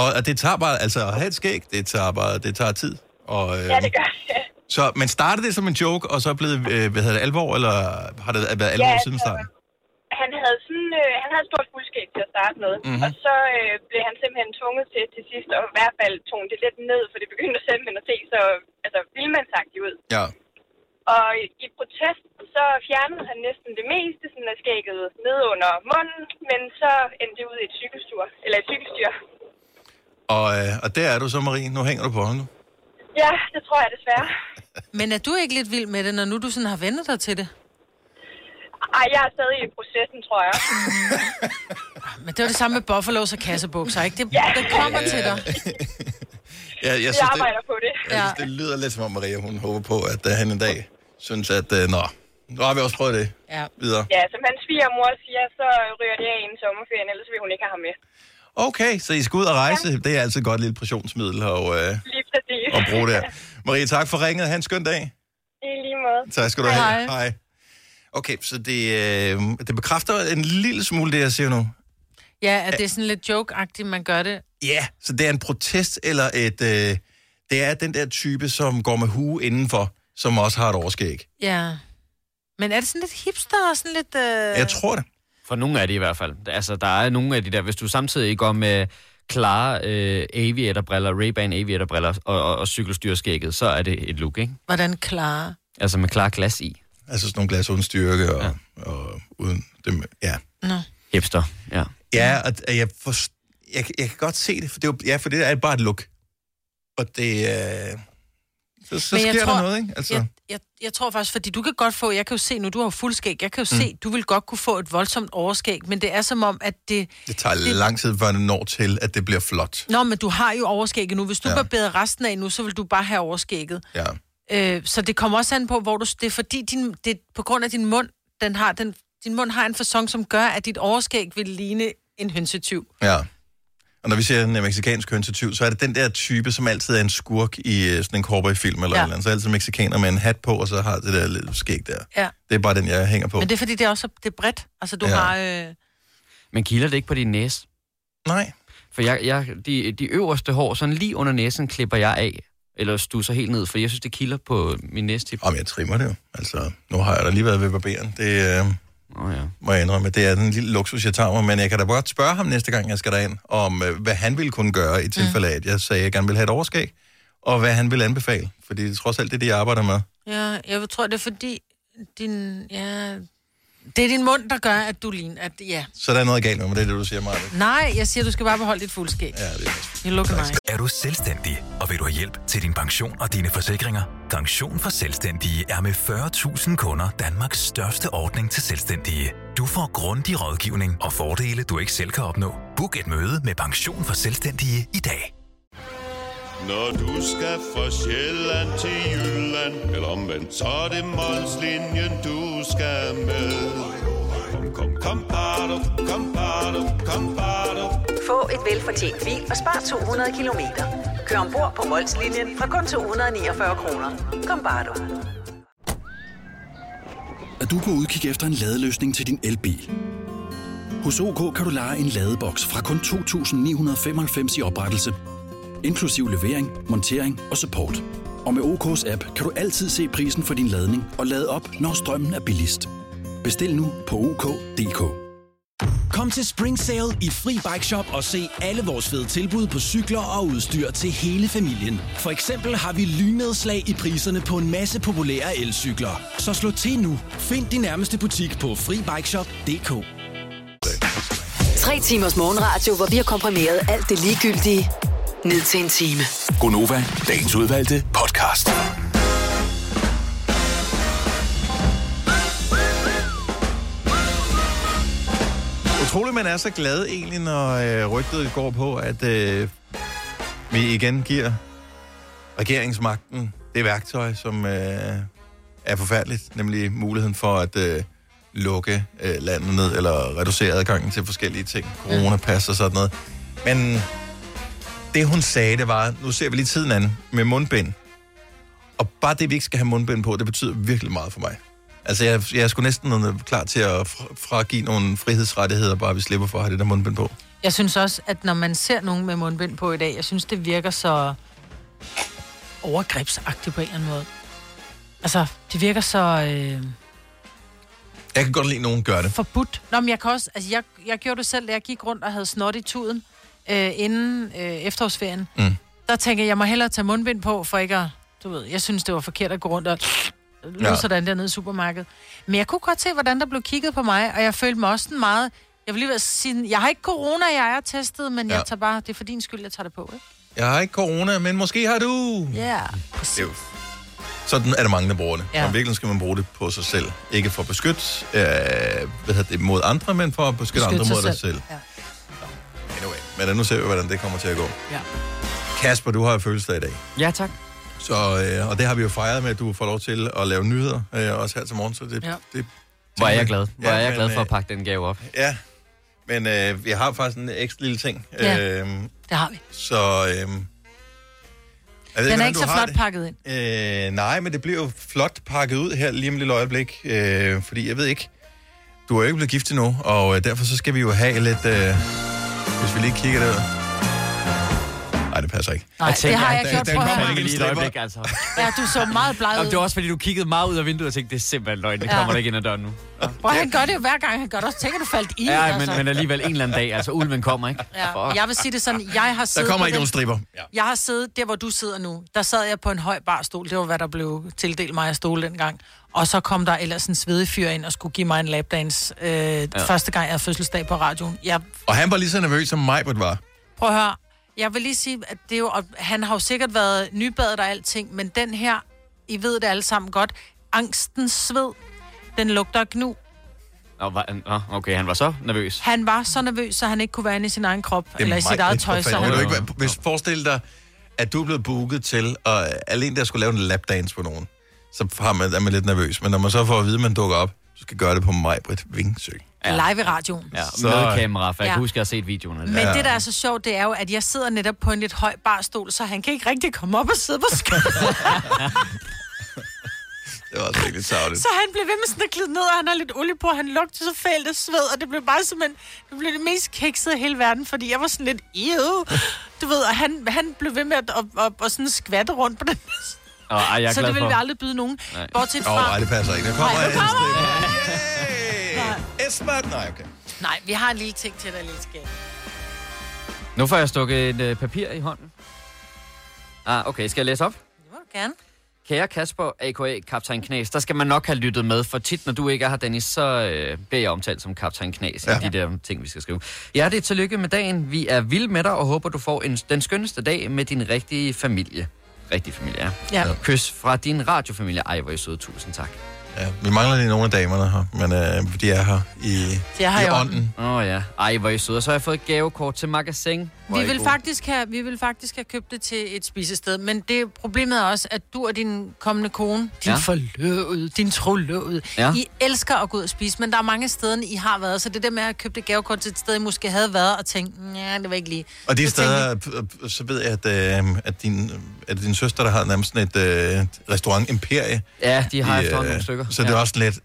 [SPEAKER 1] Og at det tager bare, altså at have et skæg, det tager bare, det tager tid. Og, øh,
[SPEAKER 14] Ja, det gør det.
[SPEAKER 1] Så, men startede det som en joke, og så blevet, øh, hvad hedder det, alvor, eller har det været alvor
[SPEAKER 14] Ja,
[SPEAKER 1] siden starten?
[SPEAKER 14] Han havde sådan, øh, han havde et stort fuldskæg til at starte med,
[SPEAKER 1] Mhm.
[SPEAKER 14] mm-hmm. og så øh, blev han simpelthen tvunget til til sidst at i hvert fald tone det lidt ned, for det begyndte simpelthen at se så altså, vildmandsagtigt ud.
[SPEAKER 1] Ja.
[SPEAKER 14] Og i, i protest, så fjernede han næsten det meste sådan af skægget ned under munden, men så endte det ud i et cykelstyr, eller et cykelstyr.
[SPEAKER 1] Og, øh, og der er du så, Marie. Nu hænger du på hånden.
[SPEAKER 14] Ja, det tror jeg desværre.
[SPEAKER 2] Men er du ikke lidt vild med det, når nu du sådan har vendt dig til det?
[SPEAKER 14] Ej, jeg er stadig i processen, tror jeg.
[SPEAKER 2] Men det var det samme med buffalos og kassebukser, ikke? Det, det kommer til dig.
[SPEAKER 1] Ja, jeg
[SPEAKER 14] Jeg
[SPEAKER 1] synes,
[SPEAKER 14] arbejder
[SPEAKER 1] det,
[SPEAKER 14] på det.
[SPEAKER 1] jeg synes, det lyder lidt som om, Maria, hun håber på, at uh, han en dag synes, at uh, nå, nu har vi også prøvet det
[SPEAKER 2] Ja.
[SPEAKER 1] videre.
[SPEAKER 14] Ja, som hans svigermor siger, så ryger det af inden sommerferien, ellers vil hun ikke have ham med.
[SPEAKER 1] Okay, så I skal ud og rejse. Det er altid et godt lille pressionsmiddel
[SPEAKER 14] Lige præcis.
[SPEAKER 1] at bruge der. Marie, tak for ringet. Ha' en skøn dag.
[SPEAKER 14] I lige måde.
[SPEAKER 1] Tak skal du have.
[SPEAKER 14] Hej.
[SPEAKER 1] Hej. Okay, så det, øh, det bekræfter en lille smule det, jeg siger nu.
[SPEAKER 2] Ja, at det er sådan lidt joke-agtigt, man gør det.
[SPEAKER 1] Ja, så det er en protest, eller et... Øh, det er den der type, som går med hue indenfor, som også har et overskæg.
[SPEAKER 2] Ja. Men er det sådan lidt hipster og sådan lidt... Øh...
[SPEAKER 1] Jeg tror det.
[SPEAKER 3] For nogle af det i hvert fald. Altså, der er nogle af de der, hvis du samtidig går med klare øh, aviatorbriller, Ray-Ban aviatorbriller og, og, og cykelstyrskægget, så er det et look, ikke?
[SPEAKER 2] Hvordan klare?
[SPEAKER 3] Altså med klar glas i.
[SPEAKER 1] Altså sådan nogle glas uden styrke og, ja. og uden dem, ja.
[SPEAKER 2] Nå.
[SPEAKER 3] Hipster, ja.
[SPEAKER 1] Ja, og og jeg, for, jeg, jeg kan godt se det, for det er, ja, for det er bare et look. Og det øh, så, så
[SPEAKER 2] Men
[SPEAKER 1] sker
[SPEAKER 2] jeg tror,
[SPEAKER 1] der noget, ikke? Altså,
[SPEAKER 2] Jeg, jeg, jeg tror faktisk, fordi du kan godt få, jeg kan jo se nu, du har fuld skæg, jeg kan jo
[SPEAKER 1] Mm.
[SPEAKER 2] se, du vil godt kunne få et voldsomt overskæg, men det er som om, at det...
[SPEAKER 1] det tager det... lang tid, før det når til, at det bliver flot.
[SPEAKER 2] Nå, men du har jo overskægget nu. Hvis du
[SPEAKER 1] Ja.
[SPEAKER 2] barberer resten af nu, så vil du bare have overskægget.
[SPEAKER 1] Ja.
[SPEAKER 2] Øh, så det kommer også an på, hvor du... Det er fordi, din, det på grund af din mund, den har, den, din mund har en fasong, som gør, at dit overskæg vil ligne en hønsetyv.
[SPEAKER 1] Ja. Og når vi ser en meksikansk hønsetyv, så er det den der type, som altid er en skurk i øh, sådan en cowboyfilm eller
[SPEAKER 2] Ja.
[SPEAKER 1] eller andet. Så er altid meksikaner med en hat på, og så har det der lille skæg der.
[SPEAKER 2] Ja.
[SPEAKER 1] Det er bare den, jeg hænger på.
[SPEAKER 2] Men det er fordi, det er også det er bredt. Altså, du
[SPEAKER 1] Ja.
[SPEAKER 2] har... Øh,
[SPEAKER 3] Men kilder det ikke på din næse?
[SPEAKER 1] Nej.
[SPEAKER 3] For jeg, jeg, de, de øverste hår, sådan lige under næsen, klipper jeg af. Eller stusser helt ned, for jeg synes, det kilder på min næstip.
[SPEAKER 1] Om jeg trimmer det jo. Altså, nu har jeg da lige været ved barberen. Det øh,
[SPEAKER 3] oh, ja.
[SPEAKER 1] må jeg indrømme. Det er den lille luksus, jeg tager mig. Men jeg kan da godt spørge ham næste gang, jeg skal derind, om øh, hvad han ville kunne gøre i tilfælde af, at jeg sagde, at jeg gerne vil have et overskæg. Og hvad han vil anbefale. Fordi det er trods alt det, det jeg arbejder med.
[SPEAKER 2] ja, jeg tror, det er fordi, din... Ja, det er din mund, der gør, at du ligner... At, ja.
[SPEAKER 1] Så der er noget galt med mig, det er det, du siger, Maja.
[SPEAKER 2] Nej, jeg siger, du skal bare beholde dit fuldskæg.
[SPEAKER 1] Ja, det er
[SPEAKER 2] You look nice.
[SPEAKER 15] Er du selvstændig, og vil du have hjælp til din pension og dine forsikringer? Pension for Selvstændige er med 40.000 kunder Danmarks største ordning til selvstændige. Du får grundig rådgivning og fordele, du ikke selv kan opnå. Book et møde med Pension for Selvstændige i dag.
[SPEAKER 16] Når du skal fra Sjælland til Jylland Eller omvendt, så er det Molslinjen, du skal med Kom, kom, kom, bado, kom, bado, kom, bado.
[SPEAKER 17] Få et velfortjent bil og spar 200 kilometer. Kør ombord på Molslinjen fra kun 249 kroner. Kom bare du.
[SPEAKER 18] Er du på udkig efter en ladeløsning til din elbil? Hos OK kan du lege en ladeboks fra kun 2.995 i oprettelse, inklusiv levering, montering og support. Og med OK's app kan du altid se prisen for din ladning og lade op, når strømmen er billigst. Bestil nu på OK.dk.
[SPEAKER 19] Kom til Spring Sale i Fri Bike Shop og se alle vores fede tilbud på cykler og udstyr til hele familien. For eksempel har vi lynedslag i priserne på en masse populære elcykler. Så slå til nu. Find din nærmeste butik på FriBikeShop.dk.
[SPEAKER 4] Tre timers morgenradio, hvor vi har komprimeret alt det ligegyldige ned til en time.
[SPEAKER 6] Gonova, dagens udvalgte podcast.
[SPEAKER 1] Utroligt, man er så glad egentlig, når øh, rygtet går på, at øh, vi igen giver regeringsmagten det værktøj, som øh, er forfærdeligt, nemlig muligheden for at øh, lukke øh, landet ned, eller reducere adgangen til forskellige ting, coronapas og sådan noget. Men det, hun sagde, det var, nu ser vi lige tiden an med mundbind. Og bare det, vi ikke skal have mundbind på, det betyder virkelig meget for mig. Altså, jeg, jeg er sgu næsten klar til at fra- fragive nogle frihedsrettigheder, bare vi slipper for at have det der mundbind på.
[SPEAKER 2] Jeg synes også, at når man ser nogen med mundbind på i dag, jeg synes, det virker så overgrebsagtigt på en eller anden måde. Altså, det virker så øh,
[SPEAKER 1] Jeg kan godt lide, at nogen gør det.
[SPEAKER 2] forbudt. Nå, men jeg kan også, altså jeg, jeg gjorde det selv, da jeg gik rundt og havde snot i tuden øh, inden øh, efterårsferien.
[SPEAKER 1] Mm.
[SPEAKER 2] Der tænker jeg, jeg må hellere tage mundbind på, for ikke at, du ved, jeg synes, det var forkert at gå rundt og lyde
[SPEAKER 1] Ja.
[SPEAKER 2] sådan dernede i supermarkedet. Men jeg kunne godt se, hvordan der blev kigget på mig, og jeg følte mig også meget, jeg vil lige at sige, jeg har ikke corona, jeg er testet, men ja. Jeg tager bare, det er for din skyld, jeg tager det på, ikke?
[SPEAKER 1] Jeg har ikke corona, men måske har du.
[SPEAKER 2] Ja, yeah.
[SPEAKER 1] Det jo- Sådan er der mange, der bruger det.
[SPEAKER 2] Ja.
[SPEAKER 1] Og virkelig skal man bruge det på sig selv. Ikke for at beskytte øh, hvad det, mod andre, men for at beskytte,
[SPEAKER 2] Beskytte
[SPEAKER 1] andre
[SPEAKER 2] sig
[SPEAKER 1] mod dig
[SPEAKER 2] selv.
[SPEAKER 1] selv.
[SPEAKER 2] Ja.
[SPEAKER 1] Men nu ser vi, hvordan det kommer til at gå.
[SPEAKER 2] Ja.
[SPEAKER 1] Kasper, du har jo fødselsdag i dag.
[SPEAKER 3] Ja, tak.
[SPEAKER 1] Så, øh, og det har vi jo fejret med, at du får lov til at lave nyheder, øh, også her til morgen. Så det,
[SPEAKER 2] Ja.
[SPEAKER 1] det,
[SPEAKER 3] Hvor er jeg glad. Hvor
[SPEAKER 1] Ja,
[SPEAKER 3] er jeg
[SPEAKER 1] men,
[SPEAKER 3] glad for
[SPEAKER 1] øh,
[SPEAKER 3] at pakke den gave op.
[SPEAKER 1] Ja, men øh, vi har faktisk en ekstra lille ting.
[SPEAKER 2] Ja.
[SPEAKER 1] Øhm,
[SPEAKER 2] Det har vi.
[SPEAKER 1] så... Øhm, jeg ved
[SPEAKER 2] Den er ikke så flot
[SPEAKER 1] det.
[SPEAKER 2] pakket ind.
[SPEAKER 1] Øh, nej, men det bliver jo flot pakket ud her lige om et lille øjeblik. Øh, fordi jeg ved ikke, du er jo ikke blevet gift endnu, og øh, derfor så skal vi jo have lidt... Øh, hvis vi lige kigger der. Nej, det passer ikke.
[SPEAKER 2] Nej, det har jeg gjort.
[SPEAKER 1] den
[SPEAKER 2] Prøv at
[SPEAKER 1] kommer ikke
[SPEAKER 3] Lige et
[SPEAKER 1] en
[SPEAKER 3] øjeblik, altså.
[SPEAKER 2] Ja, du så meget bleg ud.
[SPEAKER 3] det var også, fordi du kiggede meget ud af vinduet og tænkte, det er simpelthen løgn. Det
[SPEAKER 2] Ja.
[SPEAKER 3] kommer der ikke ind ad døren nu.
[SPEAKER 2] Prøv, han gør det jo hver gang, han gør det også. Tænker du faldt i,
[SPEAKER 3] Ja,
[SPEAKER 2] altså.
[SPEAKER 3] men, men alligevel en eller anden dag. Altså, ulven kommer, ikke?
[SPEAKER 2] Ja, jeg vil sige det sådan, jeg har
[SPEAKER 1] Der
[SPEAKER 2] siddet
[SPEAKER 1] kommer
[SPEAKER 2] på
[SPEAKER 1] ikke
[SPEAKER 2] den-
[SPEAKER 1] nogen stripper. Ja.
[SPEAKER 2] Jeg har siddet der, hvor du sidder nu. Der sad jeg på en høj barstol. Det var, hvad der blev tildelt mig af stole dengang. Og så kom der ellers en svedig fyr ind og skulle give mig en lapdance. Øh, ja. Første gang, jeg havde fødselsdag på radioen. Jeg,
[SPEAKER 1] Og han var lige så nervøs, som mig var.
[SPEAKER 2] prøv at høre. Jeg vil lige sige, at det er jo, og han har jo sikkert været nybadet og alting, men den her, I ved det alle sammen godt, angstens sved, den lugter gnu.
[SPEAKER 3] Nå, var, nå, okay, han var så nervøs.
[SPEAKER 2] Han var så nervøs, så han ikke kunne være inde i sin egen krop,
[SPEAKER 1] Det er
[SPEAKER 2] eller i sit eget tøj. Så
[SPEAKER 1] Vil du ikke, være- hvis forestil dig, at du er blevet booket til, og alene der skulle lave en lapdance på nogen, så har man, er man lidt nervøs. Men når man så får at vide, at man dukker op, så skal gøre det på mig, Britt Vingsø.
[SPEAKER 2] live i radioen.
[SPEAKER 3] Ja,
[SPEAKER 1] Så-
[SPEAKER 3] med kamera, for jeg
[SPEAKER 2] Ja.
[SPEAKER 3] kan huske, at jeg har set videoen.
[SPEAKER 2] Men det, der er så sjovt, det er jo, at jeg sidder netop på en lidt høj barstol, så han kan ikke rigtig komme op og sidde på skødet.
[SPEAKER 1] Det var altså virkelig savligt.
[SPEAKER 2] så han blev ved med sådan at glide ned, og han har lidt olie på, og han lugtede så fælt af sved, og det blev bare simpelthen, det blev det mest kiksede i hele verden, fordi jeg var sådan lidt, ew. Du ved, og han, han blev ved med at, at, at, at sådan skvatte rundt på den.
[SPEAKER 3] Og, ej, jeg er
[SPEAKER 2] så
[SPEAKER 3] glad
[SPEAKER 2] det vil
[SPEAKER 3] for.
[SPEAKER 2] vi aldrig byde nogen.
[SPEAKER 3] Nej.
[SPEAKER 2] Bortset
[SPEAKER 1] Åh,
[SPEAKER 2] fra...
[SPEAKER 1] oh, nej, det passer ikke. Der kommer
[SPEAKER 2] Nej, kommer!
[SPEAKER 1] Esbert! Nej, okay.
[SPEAKER 2] Nej, vi har en lille ting til dig, lille skab.
[SPEAKER 3] Nu får jeg stukket et øh, papir i hånden. Ah, okay, skal jeg læse op?
[SPEAKER 2] Det må du gerne.
[SPEAKER 3] Kære Kasper, a.k.a. Kaptajn Knas, der skal man nok have lyttet med, for tit, når du ikke er her, Dennis, så øh, bliver jeg omtalt som Kaptajn Knas ja.
[SPEAKER 1] Ja.
[SPEAKER 3] i de der ting, vi skal skrive. Ja, det er tillykke med dagen. Vi er vilde med dig, og håber, du får en, den skønneste dag med din rigtige familie. Rigtig familie, ja.
[SPEAKER 2] Ja.
[SPEAKER 3] Kys fra din radiofamilie. Ej, hvor er I søde. Tusind tak.
[SPEAKER 1] Ja, vi mangler lige nogle af damerne her, men øh, de er her i,
[SPEAKER 2] De er her
[SPEAKER 1] i
[SPEAKER 2] i
[SPEAKER 1] ånden.
[SPEAKER 3] Åh oh, ja. Ej, hvor er I søde. Og så har jeg fået et gavekort til magasin. Er
[SPEAKER 2] Vi vil, faktisk have, vi vil faktisk have købt det til et spisested, men det problemet er også, at du og din kommende kone, din
[SPEAKER 3] Ja.
[SPEAKER 2] forlovede, din trolovede,
[SPEAKER 3] Ja.
[SPEAKER 2] I elsker at gå ud og spise, men der er mange steder, I har været, så det der med at købe det gavekort til et sted, I måske havde været og tænkt, ja, det var ikke lige.
[SPEAKER 1] Og de
[SPEAKER 2] Så tænkte
[SPEAKER 1] steder, øh, så ved jeg, at, øh, at, din, at din søster, der har nærmest sådan et øh, restaurant-imperie.
[SPEAKER 3] Ja, de har
[SPEAKER 1] i,
[SPEAKER 3] efterhånden
[SPEAKER 1] øh,
[SPEAKER 3] nogle stykker.
[SPEAKER 1] Så det
[SPEAKER 3] ja.
[SPEAKER 1] er også lidt,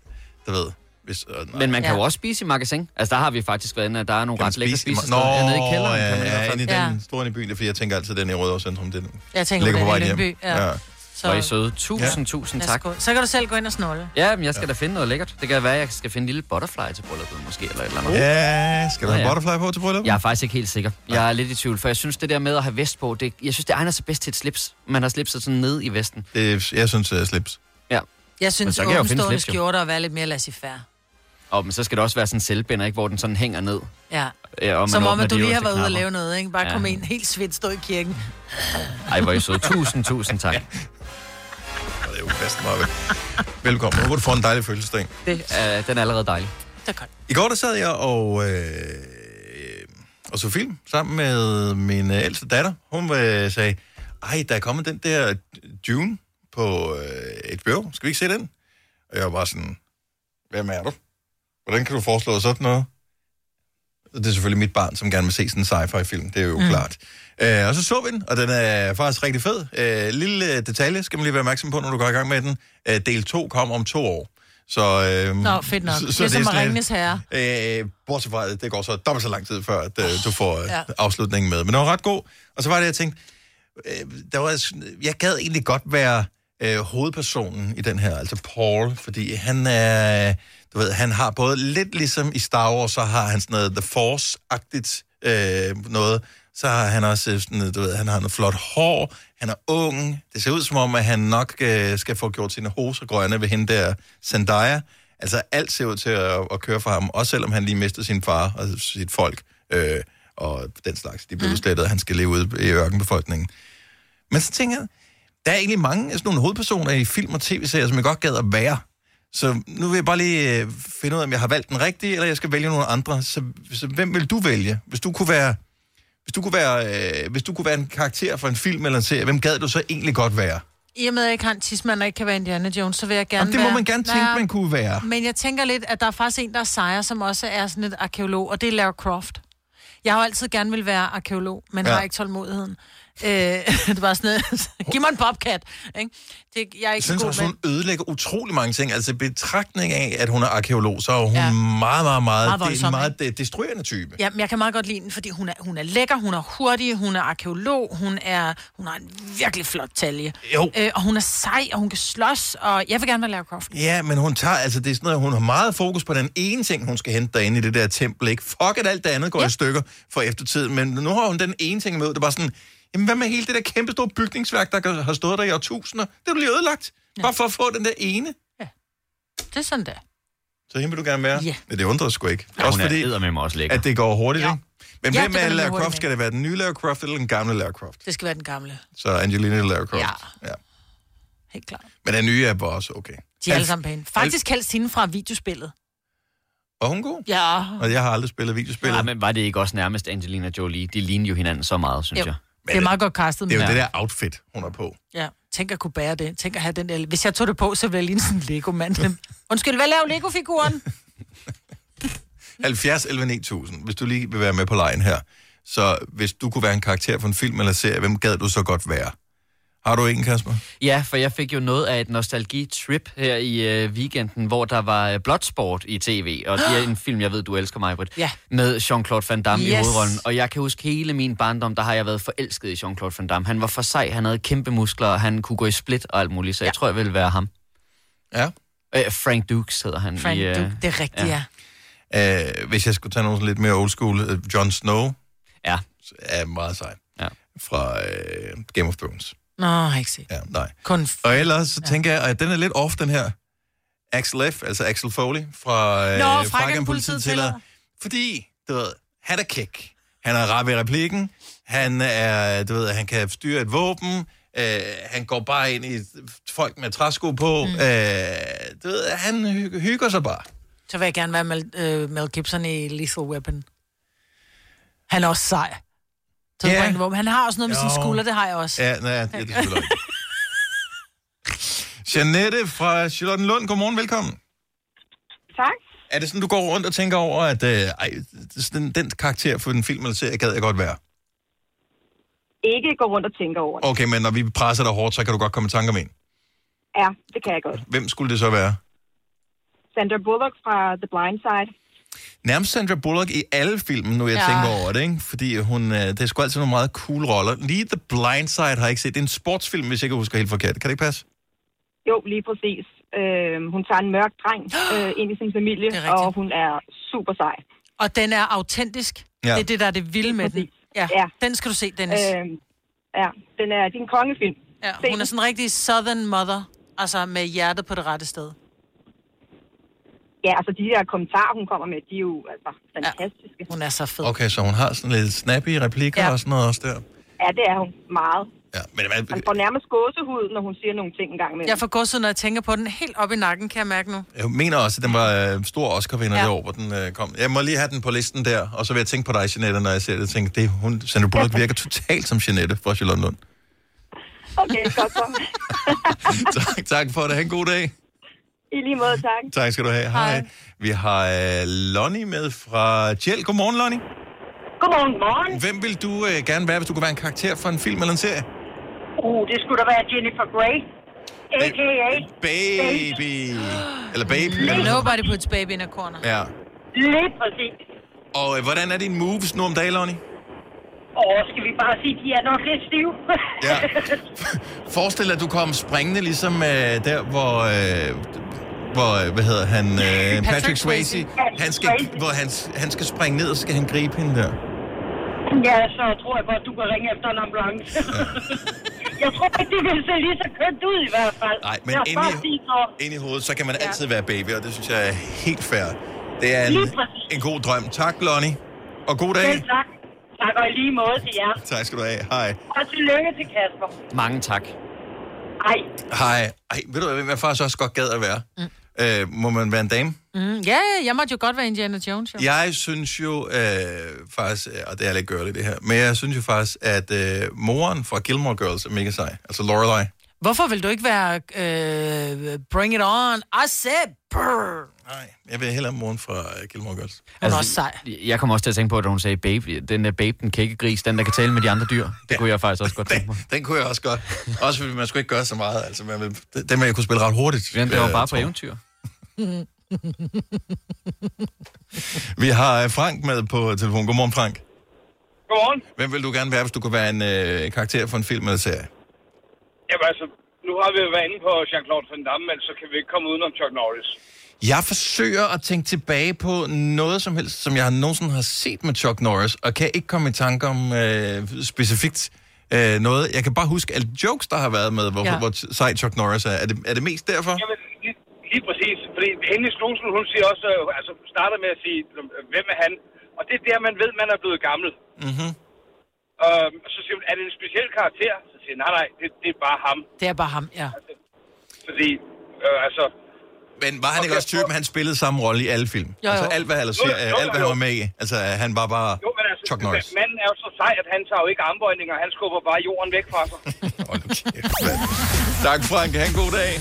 [SPEAKER 1] du ved... Hvis, øh, nej.
[SPEAKER 3] Men man kan
[SPEAKER 2] Ja.
[SPEAKER 3] jo også spise i magasin. Altså, der har vi faktisk været inde, at der er nogle
[SPEAKER 1] Kan
[SPEAKER 3] ret lækre spisesteder. Ja, nede i kælderen
[SPEAKER 1] ja,
[SPEAKER 3] kan man
[SPEAKER 1] ja, inde i den
[SPEAKER 2] Ja.
[SPEAKER 1] store i byen, fordi jeg tænker altid, den i Rødovre Centrum, den
[SPEAKER 2] Jeg tænker,
[SPEAKER 1] ligger på vej
[SPEAKER 2] den i
[SPEAKER 1] hjem.
[SPEAKER 2] Lyngby. Ja.
[SPEAKER 1] Ja.
[SPEAKER 2] Så,
[SPEAKER 3] Hvor I søde. Tusind,
[SPEAKER 1] Ja.
[SPEAKER 3] tusind tak.
[SPEAKER 2] Så kan du selv gå ind og snolle.
[SPEAKER 3] Ja, men jeg skal da finde noget lækkert. Det kan være, at jeg skal finde en lille butterfly til brylluppet, måske, eller et eller andet.
[SPEAKER 1] Ja, skal du have
[SPEAKER 3] ja.
[SPEAKER 1] butterfly på til bryllup?
[SPEAKER 3] Jeg er faktisk ikke helt sikker. Jeg er lidt i tvivl, for jeg synes, det der med at have vest på, det, jeg synes, det egner sig bedst til et slips. Man har slipset sådan ned i vesten.
[SPEAKER 1] Det, jeg synes, det er slips.
[SPEAKER 3] Ja.
[SPEAKER 2] Jeg synes, åbenstående skjorter og være lidt mere laissez-faire.
[SPEAKER 3] Og men så skal det også være sådan en selvbinder, ikke? hvor den sådan hænger ned.
[SPEAKER 2] Ja.
[SPEAKER 3] Ja, og man
[SPEAKER 2] Som om, at du lige har været ude og lave noget, ikke? Bare
[SPEAKER 3] Ja.
[SPEAKER 2] ja. komme ind helt svedt, stå i kirken.
[SPEAKER 3] Ej, hvor I søde. Tusind, tusind tak.
[SPEAKER 1] Det er jo bedst meget vel. Velkommen. Må du få en dejlig fødselsdag.
[SPEAKER 3] Det, øh, den er allerede dejlig.
[SPEAKER 2] Det er godt.
[SPEAKER 1] I går der sad jeg og, øh, og så film sammen med min øh, ældste datter. Hun øh, sagde, ej, der er kommet den der Dune på øh, HBO. Skal vi ikke se den? Og jeg var bare sådan, hvem er du? Hvordan kan du foreslå sådan noget? Det er selvfølgelig mit barn, som gerne vil se sådan en sci-fi-film. Det er jo mm. klart. Øh, og så så vi den, og den er faktisk rigtig fed. Øh, lille øh, detalje skal man lige være opmærksom på, når du går i gang med den. Øh, del 2 kommer om to år. Så, øh,
[SPEAKER 2] Nå, fedt nok. Det er som
[SPEAKER 1] sådan lidt-
[SPEAKER 2] Ringenes Herre.
[SPEAKER 1] Øh, bortset fra, det går så dobbelt så lang tid, før at, øh, du får øh,
[SPEAKER 2] Ja.
[SPEAKER 1] afslutningen med. Men den var ret god. Og så var det, jeg tænkte, øh, der var, jeg gad egentlig godt være øh, hovedpersonen i den her, altså Paul, fordi han er, du ved, han har både lidt ligesom i Star Wars, så har han sådan noget The Force-agtigt øh, noget, så har han også øh, sådan, noget, du ved, han har noget flot hår, han er ung, det ser ud som om, at han nok øh, skal få gjort sine hoser grønne ved hende der Zendaya. Altså alt ser ud til at, at køre for ham, også selvom han lige mistede sin far og sit folk, øh, og den slags. De blev udslettet, og han skal leve ude i ørkenbefolkningen. Men så tænker jeg, der er egentlig mange af sådan nogle hovedpersoner i film og tv-serier, som jeg godt gad at være. Så nu vil jeg bare lige øh, finde ud af, om jeg har valgt den rigtige, eller jeg skal vælge nogle andre. Så, så hvem vil du vælge? Hvis du kunne være, hvis du kunne være, øh, hvis du kunne være en karakter for en film eller en serie, hvem gad du så egentlig godt være?
[SPEAKER 2] I og med, at jeg ikke har en tidsmand og ikke kan være Indiana Jones, så vil jeg gerne
[SPEAKER 1] Jamen, det må
[SPEAKER 2] være...
[SPEAKER 1] man gerne tænke,
[SPEAKER 2] Ja,
[SPEAKER 1] man kunne være.
[SPEAKER 2] Men jeg tænker lidt, at der er faktisk en, der er sejr, som også er sådan et arkeolog, og det er Lara Croft. Jeg har jo altid gerne vil være arkeolog, men
[SPEAKER 1] ja.
[SPEAKER 2] har ikke tålmodigheden. Øh, det var sådan noget, giv mig en bobcat. Ikke? Det, jeg er
[SPEAKER 1] Jeg
[SPEAKER 2] ikke
[SPEAKER 1] synes
[SPEAKER 2] så god
[SPEAKER 1] også,
[SPEAKER 2] med...
[SPEAKER 1] hun ødelægger utrolig mange ting. Altså betragtning af, at hun er arkeolog, så er hun ja. Meget, meget, meget,
[SPEAKER 2] Meget
[SPEAKER 1] det er en
[SPEAKER 2] voldsom,
[SPEAKER 1] meget de- destruerende type.
[SPEAKER 2] Ja, men jeg kan meget godt lide den, fordi hun er, hun er lækker, hun er hurtig, hun er arkeolog, hun, er, hun har en virkelig flot talje.
[SPEAKER 1] Jo.
[SPEAKER 2] Øh, og hun er sej, og hun kan slås, og jeg vil gerne være Lara Croft.
[SPEAKER 1] Ja, men hun tager, altså det er sådan noget, hun har meget fokus på den ene ting, hun skal hente derinde i det der tempel, ikke? Fuck, at alt det andet går ja. i stykker for eftertiden, men nu har hun den ene ting med, det bare sådan, jamen hvad med hele det der kæmpe store bygningsværk, der har stået der i årtusinder? Det er jo lige ødelagt. Ja. Bare for at få den der ene.
[SPEAKER 2] Det er sådan der.
[SPEAKER 1] Så hende vil du gerne være?
[SPEAKER 2] Ja.
[SPEAKER 1] Men det undrer sgu ikke.
[SPEAKER 3] Ja, hun er eddermame også lækker.
[SPEAKER 1] At det går hurtigt, ikke? Men
[SPEAKER 2] Ja,
[SPEAKER 1] hvem er Lara Croft?
[SPEAKER 2] med.
[SPEAKER 1] Skal det være den nye Lara Croft eller den gamle Lara Croft?
[SPEAKER 2] Det skal være den gamle.
[SPEAKER 1] Så Angelina Lara Croft.
[SPEAKER 2] Ja.
[SPEAKER 1] ja.
[SPEAKER 2] Helt klart.
[SPEAKER 1] Men den nye er bare også okay.
[SPEAKER 2] De er alle sammen pæne. Faktisk helst hende fra videospillet.
[SPEAKER 1] Var hun god?
[SPEAKER 2] Ja.
[SPEAKER 1] Og jeg har aldrig spillet videospil.
[SPEAKER 3] Ja, men var det ikke også nærmest Angelina Jolie? De ligner jo hinanden så meget, synes
[SPEAKER 2] Jo.
[SPEAKER 3] jeg.
[SPEAKER 2] Det er meget godt castet.
[SPEAKER 1] Det er jo det der outfit, hun er på.
[SPEAKER 2] Ja, tænk at kunne bære det. Tænk at have den der... Hvis jeg tog det på, så ville jeg ligne sådan en Lego-mand. Undskyld, hvad laver Lego-figuren?
[SPEAKER 1] 70 11 9000, hvis du lige vil være med på lejen her. Så hvis du kunne være en karakter for en film eller serie, hvem gad du så godt være? Har du en, Kasper?
[SPEAKER 3] Ja, for jeg fik jo noget af et nostalgi-trip her i øh, weekenden, hvor der var øh, Bloodsport i tv, og det er en film, jeg ved, du elsker mig, Britt,
[SPEAKER 2] Ja.
[SPEAKER 3] med Jean-Claude Van Damme yes. i hovedrollen. Og jeg kan huske hele min barndom, der har jeg været forelsket i Jean-Claude Van Damme. Han var for sej, han havde kæmpe muskler, og han kunne gå i split og alt muligt, så ja. jeg tror, jeg vil være ham.
[SPEAKER 1] Ja.
[SPEAKER 3] Øh, Frank Dukes hedder han.
[SPEAKER 2] Frank
[SPEAKER 3] i, øh,
[SPEAKER 2] Duke, det er rigtigt, ja.
[SPEAKER 1] Uh, hvis jeg skulle tage nogen lidt mere old school, uh, Jon Snow
[SPEAKER 3] ja.
[SPEAKER 1] er meget sej.
[SPEAKER 3] Ja.
[SPEAKER 1] Fra uh, Game of Thrones.
[SPEAKER 2] Nå, jeg har ikke set.
[SPEAKER 1] Ja, nej.
[SPEAKER 2] Kun...
[SPEAKER 1] Og ellers så tænker jeg, at den er lidt off, den her Axel F., altså Axel Foley fra
[SPEAKER 2] Nå, Frakken Politiet Tillader.
[SPEAKER 1] Fordi, du ved, han er kick. Han er rap i replikken. Han er, du ved, han kan styre et våben. Uh, han går bare ind i folk med træsko på. Mm. Uh, du ved, han hy- hygger sig bare.
[SPEAKER 2] Så vil jeg gerne være Mel, øh, Mel Gibson i Lethal Weapon. Han er også sej.
[SPEAKER 1] Ja.
[SPEAKER 2] yeah. Han har også noget med sin
[SPEAKER 1] Jo.
[SPEAKER 2] skulder, det har jeg også.
[SPEAKER 1] Ja, nej, det er det selvfølgelig ikke. Jeanette fra Charlottenlund, godmorgen, velkommen.
[SPEAKER 14] Tak.
[SPEAKER 1] Er det sådan, du går rundt og tænker over, at øh, ej, den, den karakter for en film eller serie gad jeg godt være?
[SPEAKER 14] Ikke gå rundt og tænke over det.
[SPEAKER 1] Okay, men når vi presser dig hårdt, så kan du godt komme i tanker om en.
[SPEAKER 14] Ja, det kan jeg godt.
[SPEAKER 1] Hvem skulle det så være?
[SPEAKER 14] Sandra Bullock fra The Blind Side.
[SPEAKER 1] Nærmest Sandra Bullock i alle filmen, nu jeg
[SPEAKER 14] Ja.
[SPEAKER 1] tænker over det, ikke? Fordi hun, øh, det er sgu altid nogle meget cool roller. Lige The Blind Side har jeg ikke set. Det er en sportsfilm, hvis jeg ikke husker helt forkert. Kan det ikke passe?
[SPEAKER 14] Jo, lige præcis. Øh, hun tager en mørk dreng øh, ind i sin familie, og hun er super sej.
[SPEAKER 2] Og den er autentisk.
[SPEAKER 1] Ja.
[SPEAKER 2] Det er det, der er det vilde med den. Ja,
[SPEAKER 14] Ja.
[SPEAKER 2] den skal du se, Dennis.
[SPEAKER 14] Øh, ja, den er din kongefilm.
[SPEAKER 2] Ja, hun er sådan en rigtig southern mother, altså med hjertet på det rette sted.
[SPEAKER 20] Ja, altså de der kommentarer, hun kommer med, de er jo altså fantastiske.
[SPEAKER 2] Ja, hun er så fed.
[SPEAKER 1] Okay, så hun har sådan lidt snappy replikker
[SPEAKER 20] Ja.
[SPEAKER 1] og sådan noget også der.
[SPEAKER 20] Ja, det er hun meget.
[SPEAKER 1] Ja, men hvad,
[SPEAKER 20] Man får nærmest gåsehud, når hun siger nogle ting en gang imellem.
[SPEAKER 2] Jeg får gåsehud, når jeg tænker på den. Helt op i nakken, kan jeg mærke nu.
[SPEAKER 1] jeg mener også, at den var øh, stor Oscar-vinder
[SPEAKER 2] Ja.
[SPEAKER 1] det år, hvor den øh, kom. Jeg må lige have den på listen der, og så vil jeg tænke på dig, Jeanette, når jeg ser det. Tænke, det, hun, Sandra Bullock virker totalt som Jeanette fra Charlotte Lund.
[SPEAKER 20] Okay, godt så.
[SPEAKER 1] tak, tak for det. Ha' en god dag.
[SPEAKER 20] I lige måde, tak.
[SPEAKER 1] Tak skal du have. Hej. Hej. Vi har øh, Lonnie med fra Tjel. Godmorgen, Lonnie.
[SPEAKER 21] Godmorgen, godmorgen.
[SPEAKER 1] Hvem vil du øh, gerne være, hvis du kunne være en karakter for en film eller en serie?
[SPEAKER 21] Uh, det skulle da være Jennifer Grey. A.k.a.
[SPEAKER 1] Baby. Eller baby.
[SPEAKER 2] Nobody puts baby in a corner.
[SPEAKER 1] Ja.
[SPEAKER 21] Lige præcis.
[SPEAKER 1] Og øh, hvordan er dine moves nu om dagen, Lonnie?
[SPEAKER 21] Og skal vi bare sige, de er nok lidt stive.
[SPEAKER 1] Ja. Forestil dig, at du kom springende ligesom øh, der, hvor... Øh, hvor, øh, hvad hedder han? Øh, Patrick, Patrick Swayze. Han skal, hvor han, han skal springe ned, og så skal han gribe hende der.
[SPEAKER 21] ja, så tror jeg godt, du kan ringe efter en ambulance. jeg tror ikke, det vil se lige så kønt ud i hvert fald.
[SPEAKER 1] Nej, men inde
[SPEAKER 21] bare
[SPEAKER 1] i, inde i hovedet, så kan man altid være baby, og det synes jeg er helt fair. Det er en, en god drøm. Tak, Lonnie. Og god dag.
[SPEAKER 21] Selv tak. Tak og i lige måde til jer.
[SPEAKER 1] Tak skal du have. Hej.
[SPEAKER 21] Og tillykke til Kasper.
[SPEAKER 3] Mange tak.
[SPEAKER 21] Ej,
[SPEAKER 1] Hej. Ej, ved du hvad, hvem jeg faktisk også godt gad at være? Mm. Øh, må man være en dame?
[SPEAKER 2] Mm, ja, ja, jeg måtte jo godt være Indiana Jones, jo.
[SPEAKER 1] Jeg synes jo øh, faktisk, øh, og det er lidt girly det her, men jeg synes jo faktisk, at øh, moren fra Gilmore Girls er mega sej. Altså Lorelai.
[SPEAKER 2] Hvorfor vil du ikke være øh, Bring It On? I said brr.
[SPEAKER 1] Nej, jeg vil hellere moren fra øh, Gilmore Girls.
[SPEAKER 2] Hun er også sej.
[SPEAKER 3] Jeg kommer også til at tænke på, at hun sagde baby. Den der babe, den kækkegris, den der kan tale med de andre dyr. Det ja. kunne jeg faktisk også godt tænke mig.
[SPEAKER 1] Den kunne jeg også godt. Også fordi man skulle ikke gøre så meget. Altså, man den vil jeg kunne spille ret hurtigt.
[SPEAKER 3] Den der var
[SPEAKER 1] øh,
[SPEAKER 3] bare på eventyr.
[SPEAKER 1] Vi har øh, Frank med på telefon. Godmorgen, Frank.
[SPEAKER 22] Godmorgen.
[SPEAKER 1] Hvem vil du gerne være, hvis du kunne være en øh, karakter for en film eller serie?
[SPEAKER 22] Jamen altså, nu har vi jo været inde på Jean-Claude Van Damme, men så kan vi ikke komme udenom Chuck Norris.
[SPEAKER 1] Jeg forsøger at tænke tilbage på noget som helst, som jeg nogensinde har set med Chuck Norris, og kan ikke komme i tanke om øh, specifikt øh, noget. Jeg kan bare huske alle jokes, der har været med, hvor,
[SPEAKER 22] Ja.
[SPEAKER 1] hvor sej Chuck Norris er. Er det, er det mest derfor?
[SPEAKER 22] Jamen, lige, lige præcis. Fordi Henning Knudsen, hun siger også, øh, altså starter med at sige, øh, hvem er han? Og det er der, man ved, man er blevet gammel.
[SPEAKER 1] Mm-hmm.
[SPEAKER 22] Øhm, så siger hun, er det en speciel karakter? Siger jeg, nej, nej, det, det er bare ham.
[SPEAKER 2] Det er bare ham, ja.
[SPEAKER 22] Fordi, øh, altså...
[SPEAKER 1] Men var han ikke også typen, han spillede samme rolle i alle film?
[SPEAKER 22] Jo, jo.
[SPEAKER 1] Altså alt, hvad, eller,
[SPEAKER 22] Jo, jo, jo,
[SPEAKER 1] alt, hvad han var med i. Altså, han var bare
[SPEAKER 22] Jo, men altså,
[SPEAKER 1] Chuck Norris.
[SPEAKER 22] manden er jo så sej, at han tager jo ikke armbøjninger, han skubber bare jorden væk fra sig.
[SPEAKER 1] Tak, Frank. Ha' en god dag.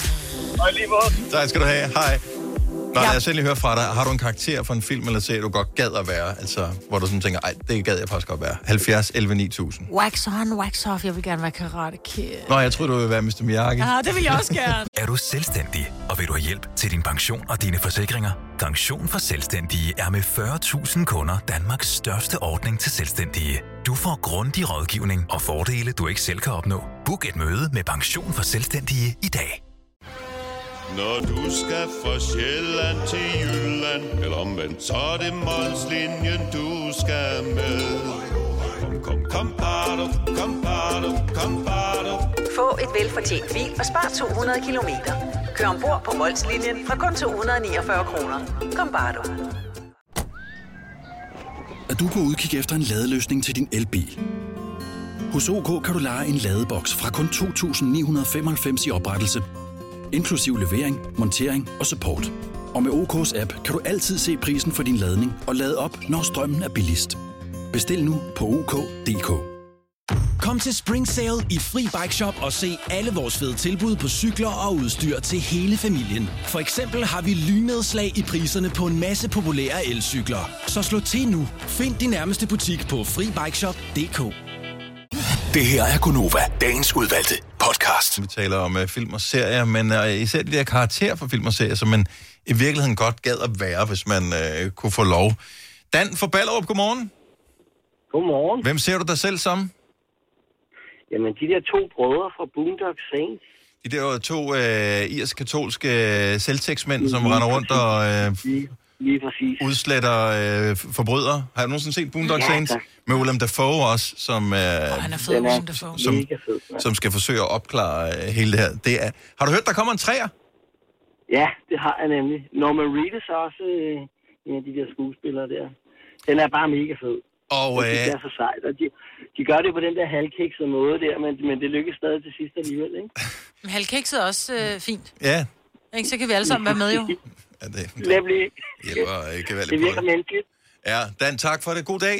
[SPEAKER 22] Og i lige måde.
[SPEAKER 1] Tak skal du have. Hej. Nå, lad os endelig høre fra dig. Har du en karakter for en film eller serie, du godt gad at være? Altså, hvor du sådan tænker, ej, det gad jeg faktisk godt være. 70, 11, 9000.
[SPEAKER 2] Wax on, wax off. Jeg vil gerne være karate kid.
[SPEAKER 1] Nå, jeg tror du vil være Mr. Miyagi.
[SPEAKER 2] Ja, det vil jeg også gerne.
[SPEAKER 15] Er du selvstændig, og vil du have hjælp til din pension og dine forsikringer? Pension for Selvstændige er med 40.000 kunder Danmarks største ordning til selvstændige. Du får grundig rådgivning og fordele, du ikke selv kan opnå. Book et møde med Pension for Selvstændige i dag.
[SPEAKER 16] Når du skal fra Sjælland til Jylland Eller omvendt, så er det Molslinjen, du skal med Kom, kom, kom, bado, kom, bado, kom, bado.
[SPEAKER 17] Få et velfortjent bil og spar 200 kilometer. Kør ombord på Molslinjen fra kun 249 kroner. Kom bare du.
[SPEAKER 18] at du på udkig efter en ladeløsning til din elbil. Hos OK kan du lege en ladeboks fra kun 2.995 i oprettelse, inklusiv levering, montering og support. Og med OK's app kan du altid se prisen for din ladning og lade op, når strømmen er billigst. Bestil nu på OK.dk.
[SPEAKER 19] Kom til Spring Sale i Fri Bike Shop og se alle vores fede tilbud på cykler og udstyr til hele familien. For eksempel har vi lynedslag i priserne på en masse populære elcykler. Så slå til nu. Find din nærmeste butik på FriBikeShop.dk.
[SPEAKER 1] Det her er Gunova, dagens udvalgte podcast. Vi taler om uh, film og serier, men uh, især de der karakterer for film og serier, som man i virkeligheden godt gad at være, hvis man uh, kunne få lov. Dan fra Ballerup, godmorgen.
[SPEAKER 23] Godmorgen.
[SPEAKER 1] Hvem ser du dig selv som?
[SPEAKER 23] Jamen, de der to brødre fra Boondock Saints.
[SPEAKER 1] De der to uh, irsk-katolske selvtægtsmænd, som render rundt og uh,
[SPEAKER 23] lige, præcis.
[SPEAKER 1] udsletter uh, forbrydere. Har du nogensinde set Boondock
[SPEAKER 23] Ja,
[SPEAKER 1] Saints?
[SPEAKER 23] tak.
[SPEAKER 1] Med Willem Dafoe også, som, uh,
[SPEAKER 2] Han er fed,
[SPEAKER 23] Den er
[SPEAKER 2] Willem Dafoe.
[SPEAKER 1] som,
[SPEAKER 23] mega fed. Ja.
[SPEAKER 1] som skal forsøge at opklare uh, hele det her. Det er, har du hørt, der kommer en træer?
[SPEAKER 23] Ja, det har jeg nemlig. Norman Reedus er også øh, en af de der skuespillere der. Den er bare mega fed.
[SPEAKER 1] Og, øh,
[SPEAKER 23] det er så sejt. Og de, de gør det på den der halvkikset måde der, men, men det lykkes stadig til sidst alligevel, ikke?
[SPEAKER 2] Men halvkikset er også øh, fint.
[SPEAKER 1] Ja,
[SPEAKER 2] Ikke? Så kan vi alle sammen være med jo.
[SPEAKER 1] ja det,
[SPEAKER 23] Nemlig.
[SPEAKER 1] hjælper ikke
[SPEAKER 23] Det
[SPEAKER 1] gevaldigt på
[SPEAKER 23] virker
[SPEAKER 1] det.
[SPEAKER 23] menneskeligt.
[SPEAKER 1] Ja, Dan, tak for det. God dag.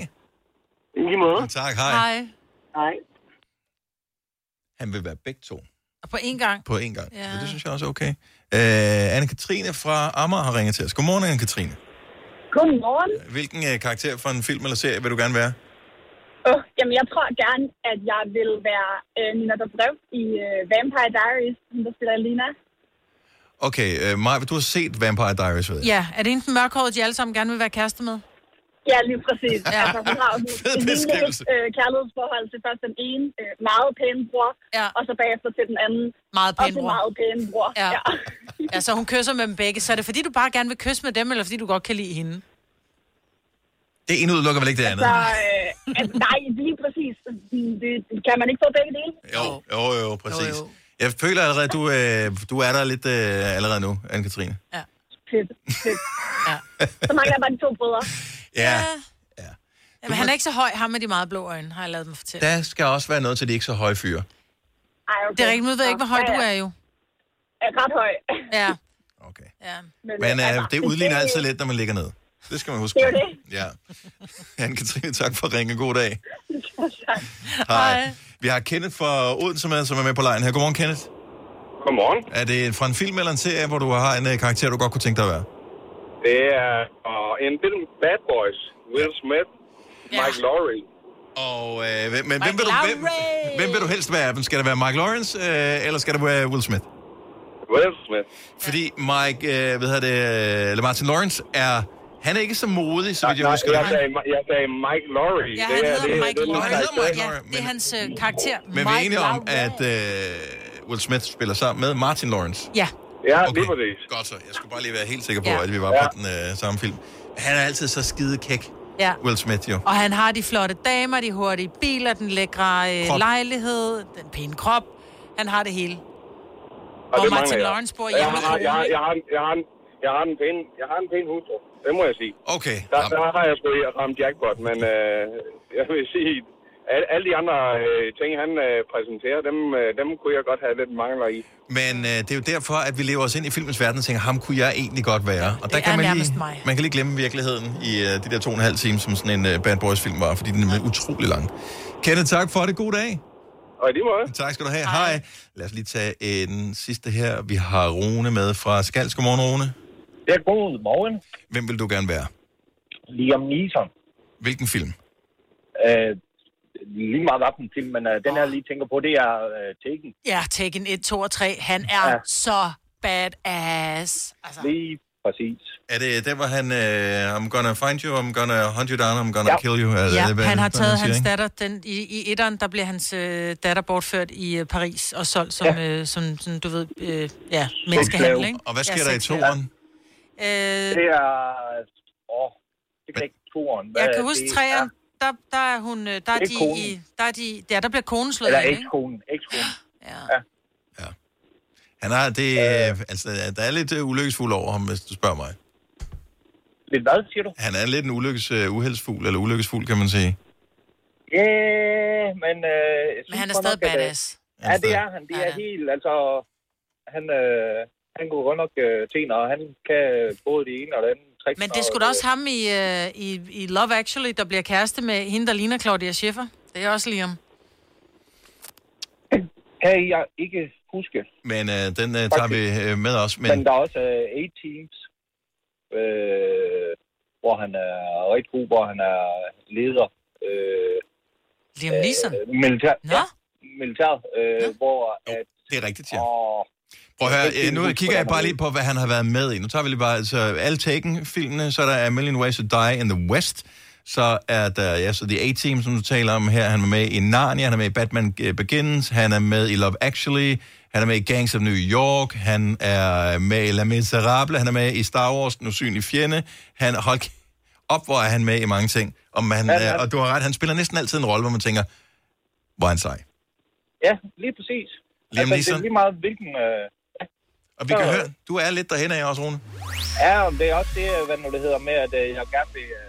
[SPEAKER 23] I lige måde.
[SPEAKER 1] Tak, hej.
[SPEAKER 2] Hej.
[SPEAKER 23] Hej.
[SPEAKER 1] Han vil være begge to
[SPEAKER 2] Og på én gang.
[SPEAKER 1] på én gang.
[SPEAKER 2] Ja.
[SPEAKER 1] Så det synes jeg også er okay. Øh, Anne-Katrine fra Amager har ringet til os. Godmorgen, Anne-Katrine.
[SPEAKER 24] Godmorgen.
[SPEAKER 1] Hvilken øh, karakter for en film eller serie vil du gerne være?
[SPEAKER 24] Oh, jamen, jeg tror gerne, at jeg vil være øh, Nina Dobrev i øh, Vampire Diaries, som der spiller Lina.
[SPEAKER 1] Okay, øh, Maja, du har set Vampire Diaries, ved jeg.
[SPEAKER 2] Ja, er det enten mørkhåret, de alle sammen gerne vil være kærester med?
[SPEAKER 24] Ja, lige præcis. Ja. Altså, hun har jo en lille øh, kærlighedsforhold til først den ene øh, meget pæne bror,
[SPEAKER 2] ja.
[SPEAKER 24] og så bagefter til den anden
[SPEAKER 2] Meget pæn
[SPEAKER 24] også
[SPEAKER 2] bror.
[SPEAKER 24] meget pæne bror.
[SPEAKER 2] Ja. ja, så hun kysser med dem begge. Så er det fordi, du bare gerne vil kysse med dem, eller fordi du godt kan lide hende?
[SPEAKER 1] Det ene udelukker vel ikke det andet?
[SPEAKER 24] Så, øh, altså, nej, lige præcis. Det, det, kan man ikke få begge dele?
[SPEAKER 1] Jo, jo, jo, præcis. Jo, jo. Jeg føler allerede, at du, øh, du er der lidt øh, allerede nu, Anne-Katrine.
[SPEAKER 24] Fedt, fedt. ja. Så mangler jeg bare de to brødre.
[SPEAKER 1] Ja.
[SPEAKER 2] Jamen, han er ikke så høj, ham med de meget blå øjne, har jeg lavet mig fortælle.
[SPEAKER 1] Der skal også være noget til de ikke så høje fyre.
[SPEAKER 24] Ej, okay.
[SPEAKER 2] Det er rigtigt, nu ved jeg ikke, hvor høj
[SPEAKER 24] Ja,
[SPEAKER 2] du
[SPEAKER 24] ja.
[SPEAKER 2] er jo.
[SPEAKER 24] Jeg er ret høj.
[SPEAKER 2] Ja.
[SPEAKER 1] Okay.
[SPEAKER 2] Ja.
[SPEAKER 1] Men øh, det udligner altid lidt, når man ligger ned. Det skal man huske.
[SPEAKER 24] Det er jo det.
[SPEAKER 1] Ja. Anne-Katrine, tak for at ringe. God dag. Hej. Vi har Kenneth fra Odense med, som er med på lejen her. Godmorgen, Kenneth.
[SPEAKER 25] Godmorgen.
[SPEAKER 1] Er det fra en film eller en serie, hvor du har en uh, karakter, du godt kunne tænke dig at være?
[SPEAKER 25] Det er uh, en film Bad Boys. Will Smith, Mike Laurie.
[SPEAKER 1] Og, øh, hvem- men hvem vil, du, hvem, hvem vil du helst være af dem? Skal det være Mike Lawrence, øh, eller skal det være Will Smith?
[SPEAKER 25] Will Smith.
[SPEAKER 1] Fordi Mike, øh, hvad hedder det, øh, eller Martin Lawrence er, han er ikke så modig, så vidt jeg husker.
[SPEAKER 25] jeg sagde, jeg sagde Mike Laurie.
[SPEAKER 2] Ja,
[SPEAKER 25] det
[SPEAKER 2] han
[SPEAKER 25] er,
[SPEAKER 2] hedder
[SPEAKER 25] det,
[SPEAKER 2] Mike
[SPEAKER 25] det,
[SPEAKER 2] Laurie.
[SPEAKER 1] han hedder Mike
[SPEAKER 2] Ja,
[SPEAKER 1] Laurie,
[SPEAKER 2] det er hans øh, karakter.
[SPEAKER 1] Men vi er
[SPEAKER 2] Mike
[SPEAKER 1] enige om, at øh, Will Smith spiller sammen med Martin Lawrence.
[SPEAKER 2] Ja.
[SPEAKER 25] Ja,
[SPEAKER 1] okay.
[SPEAKER 25] lige præcis.
[SPEAKER 1] Godt så. Jeg skulle bare lige være helt sikker på,
[SPEAKER 2] Ja.
[SPEAKER 1] at vi var
[SPEAKER 25] Ja.
[SPEAKER 1] på den øh, samme film. Han er altid så skide kæk,
[SPEAKER 2] Ja.
[SPEAKER 1] Will Smith jo.
[SPEAKER 2] Og han har de flotte damer, de hurtige biler, den lækre øh,
[SPEAKER 1] Krop.
[SPEAKER 2] lejlighed, den pæne krop. Han har det hele.
[SPEAKER 25] Og
[SPEAKER 2] Og
[SPEAKER 25] det
[SPEAKER 2] Martin
[SPEAKER 25] mangler jeg.
[SPEAKER 2] Lawrence bor
[SPEAKER 25] jeg
[SPEAKER 2] hjemme i
[SPEAKER 25] har, jeg, har, jeg, har, jeg, har, jeg har en pæn, jeg har en pæn hustru. Det må jeg sige.
[SPEAKER 1] Okay.
[SPEAKER 25] Der, der har jeg sgu ramt jackpot, men øh, jeg vil sige, alle, alle de andre øh, ting, han øh, præsenterer, dem, øh, dem kunne jeg godt have lidt mangler i.
[SPEAKER 1] Men øh, det er jo derfor, at vi lever os ind i filmens verden og tænker, ham kunne jeg egentlig godt være. Og der
[SPEAKER 2] Det
[SPEAKER 1] kan
[SPEAKER 2] er
[SPEAKER 1] man lige,
[SPEAKER 2] mig.
[SPEAKER 1] man kan lige glemme virkeligheden i øh, de der to og en halv time, som sådan en øh, Bad Boys film var, fordi den er utrolig lang. Kenneth, tak for det. God dag.
[SPEAKER 25] Og i lige måde.
[SPEAKER 1] Tak skal du have. Hej. Lad os lige tage en sidste her. Vi har Rune med fra Skals. Godmorgen, Rune.
[SPEAKER 26] Ja, god morgen.
[SPEAKER 1] Hvem vil du gerne være?
[SPEAKER 26] Liam Neeson.
[SPEAKER 1] Hvilken film?
[SPEAKER 26] Øh, lige meget en film, men øh, den jeg lige tænker på, det er øh, Taken.
[SPEAKER 2] Ja, Taken 1, 2 og 3. Han er
[SPEAKER 26] Ja.
[SPEAKER 2] så badass. Altså,
[SPEAKER 26] Lige præcis.
[SPEAKER 1] Er det der, hvor han... Øh, I'm gonna find you, I'm gonna hunt you down, I'm gonna
[SPEAKER 2] Ja.
[SPEAKER 1] kill you? Er det,
[SPEAKER 2] ja,
[SPEAKER 1] hvad-
[SPEAKER 2] han har
[SPEAKER 1] hvad
[SPEAKER 2] taget
[SPEAKER 1] siger,
[SPEAKER 2] hans datter, den, i, i etteren, der blev hans øh, datter bortført i øh, Paris og solgt som, ja. øh, som, som du ved, øh, ja, menneskehandel, ikke?
[SPEAKER 1] Og hvad sker
[SPEAKER 2] ja,
[SPEAKER 1] der i toeren?
[SPEAKER 2] Øh,
[SPEAKER 26] Det er... Åh, det kan ikke toeren.
[SPEAKER 2] jeg
[SPEAKER 26] Hvad
[SPEAKER 2] kan
[SPEAKER 26] er
[SPEAKER 2] huske træerne, der, der er hun, øh, der er
[SPEAKER 26] Det er
[SPEAKER 2] de
[SPEAKER 26] konen.
[SPEAKER 2] i, der er de, ja, der bliver konen slået
[SPEAKER 26] Eller ekskonen. Ekskonen.
[SPEAKER 2] Ja.
[SPEAKER 1] Han har det... Øh, altså, der er lidt øh, ulykkesfuld over ham, hvis du spørger mig.
[SPEAKER 26] Lidt hvad, siger du?
[SPEAKER 1] Han er lidt en ulykkes, øh, uheldsfugl, eller ulykkesfugl, kan man sige.
[SPEAKER 26] Ja, men... Øh, jeg
[SPEAKER 2] Men han er stadig
[SPEAKER 26] nok, at, øh,
[SPEAKER 2] badass.
[SPEAKER 26] Ja, det er han. Det er helt... Altså, han, øh, han går godt nok øh, en, og han kan både det ene og det andet. Tricks,
[SPEAKER 2] Men det er sgu
[SPEAKER 26] og,
[SPEAKER 2] da også ham i, øh, i, i Love Actually, der bliver kæreste med hende, der ligner Claudia Schiffer. Det er også Liam.
[SPEAKER 26] Kan jeg ikke huske.
[SPEAKER 1] Men øh, den øh, tager vi øh, med os.
[SPEAKER 26] Men, men der er også øh, A-Teams, øh, hvor han er rigtig god, hvor han er leder. Øh,
[SPEAKER 2] Liam Neeson?
[SPEAKER 26] Øh, militær, ja, militær, øh, hvor at...
[SPEAKER 1] Det er rigtigt, ja.
[SPEAKER 26] Og,
[SPEAKER 1] Prøv at høre, øh, nu kigger jeg bare lige på, hvad han har været med i. Nu tager vi lige bare, altså, alle Taken-filmene, så er der A Million Ways to Die in the West, så er der, ja, så The A-Team, som du taler om her, han er med i Narnia, han er med i Batman øh, Begins, han er med i Love Actually, han er med i Gangs of New York, han er med i La Miserable, han er med i Star Wars, Den usynlige fjende, han, hold op, hvor er han med i mange ting, og, man,
[SPEAKER 26] Ja, ja.
[SPEAKER 1] øh, og du har ret, han spiller næsten altid en rolle, hvor man tænker, hvor er han sej.
[SPEAKER 26] Ja, lige præcis.
[SPEAKER 1] Liam
[SPEAKER 26] altså, det
[SPEAKER 1] Neeson?
[SPEAKER 26] er lige meget, hvilken... Øh,
[SPEAKER 1] Og vi kan høre, du er lidt derhen af også, Rune.
[SPEAKER 26] Ja, og det er også det, hvad nu det hedder med, at øh, jeg gerne vil... Øh,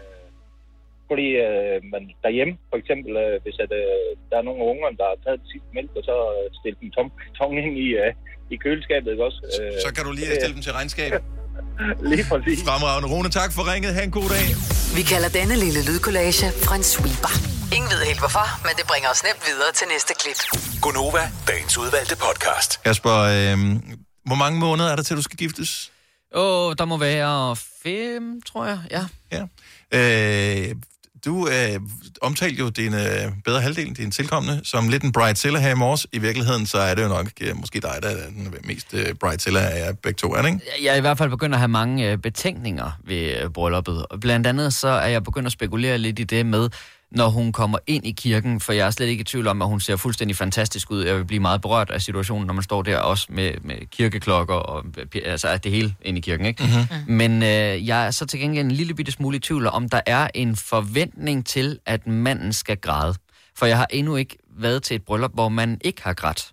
[SPEAKER 26] fordi øh, man derhjemme, for eksempel, øh, hvis at, øh, der er nogle unger, der har taget det sidste mælk, og så øh, stille dem tom, tom ind i, øh, i køleskabet, ikke også? Øh,
[SPEAKER 1] Så kan du lige stille dem til regnskab.
[SPEAKER 26] lige præcis.
[SPEAKER 1] Fremragende. Rune, tak for ringet. Ha' en god dag.
[SPEAKER 4] Vi kalder denne lille lydkollage Frans sweeper. Ingen ved helt hvorfor, men det bringer os nemt videre til næste klip.
[SPEAKER 15] Gonova, dagens udvalgte podcast.
[SPEAKER 1] Kasper, øh, hvor mange måneder er der til, du skal giftes?
[SPEAKER 3] Åh, der må være fem, tror jeg, ja.
[SPEAKER 1] Ja. Øh, du øh, omtalte jo din øh, bedre halvdel, din tilkommende, som lidt en bridezilla her i morges. I virkeligheden, så er det jo nok øh, måske dig, der er den mest øh, bridezilla af jer begge to, er det ikke?
[SPEAKER 3] Jeg er i hvert fald begyndt at have mange øh, betænkninger ved øh, brylluppet. Blandt andet så er jeg begyndt at spekulere lidt i det med, når hun kommer ind i kirken, for jeg er slet ikke i tvivl om, at hun ser fuldstændig fantastisk ud. Jeg vil blive meget berørt af situationen, når man står der også med, med kirkeklokker og altså at det hele ind i kirken. Ikke? Mm-hmm. Men øh, jeg er så til gengæld en lille bitte smule i tvivl om, der er en forventning til, at manden skal græde. For jeg har endnu ikke været til et bryllup, hvor man ikke har grædt,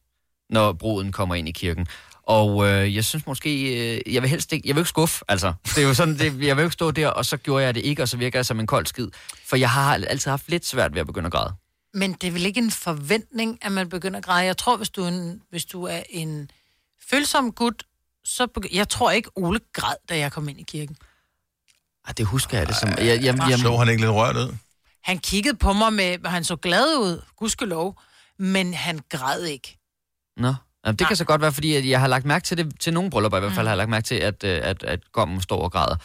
[SPEAKER 3] når bruden kommer ind i kirken. Og øh, jeg synes måske, øh, jeg vil helst ikke, jeg vil ikke skuffe, altså. Det er jo sådan, det, jeg vil ikke stå der, og så gjorde jeg det ikke, og så virker jeg som en kold skid. For jeg har altid haft lidt svært ved at begynde at græde.
[SPEAKER 2] Men det er vel ikke en forventning, at man begynder at græde. Jeg tror, hvis du er en, hvis du er en følsom gut, så begy- jeg tror ikke, Ole græd, da jeg kom ind i kirken.
[SPEAKER 3] Ej, det husker jeg det som... Jeg, jeg, jeg,
[SPEAKER 1] Så han ikke lidt rørt ud?
[SPEAKER 2] Han kiggede på mig med, han så glad ud, gudskelov, men han græd ikke.
[SPEAKER 3] Nå. Jamen, det kan så godt være, fordi at jeg har lagt mærke til det, til nogle bryllupper i hvert fald, har jeg lagt mærke til, at, øh, at, at gommen står og græder.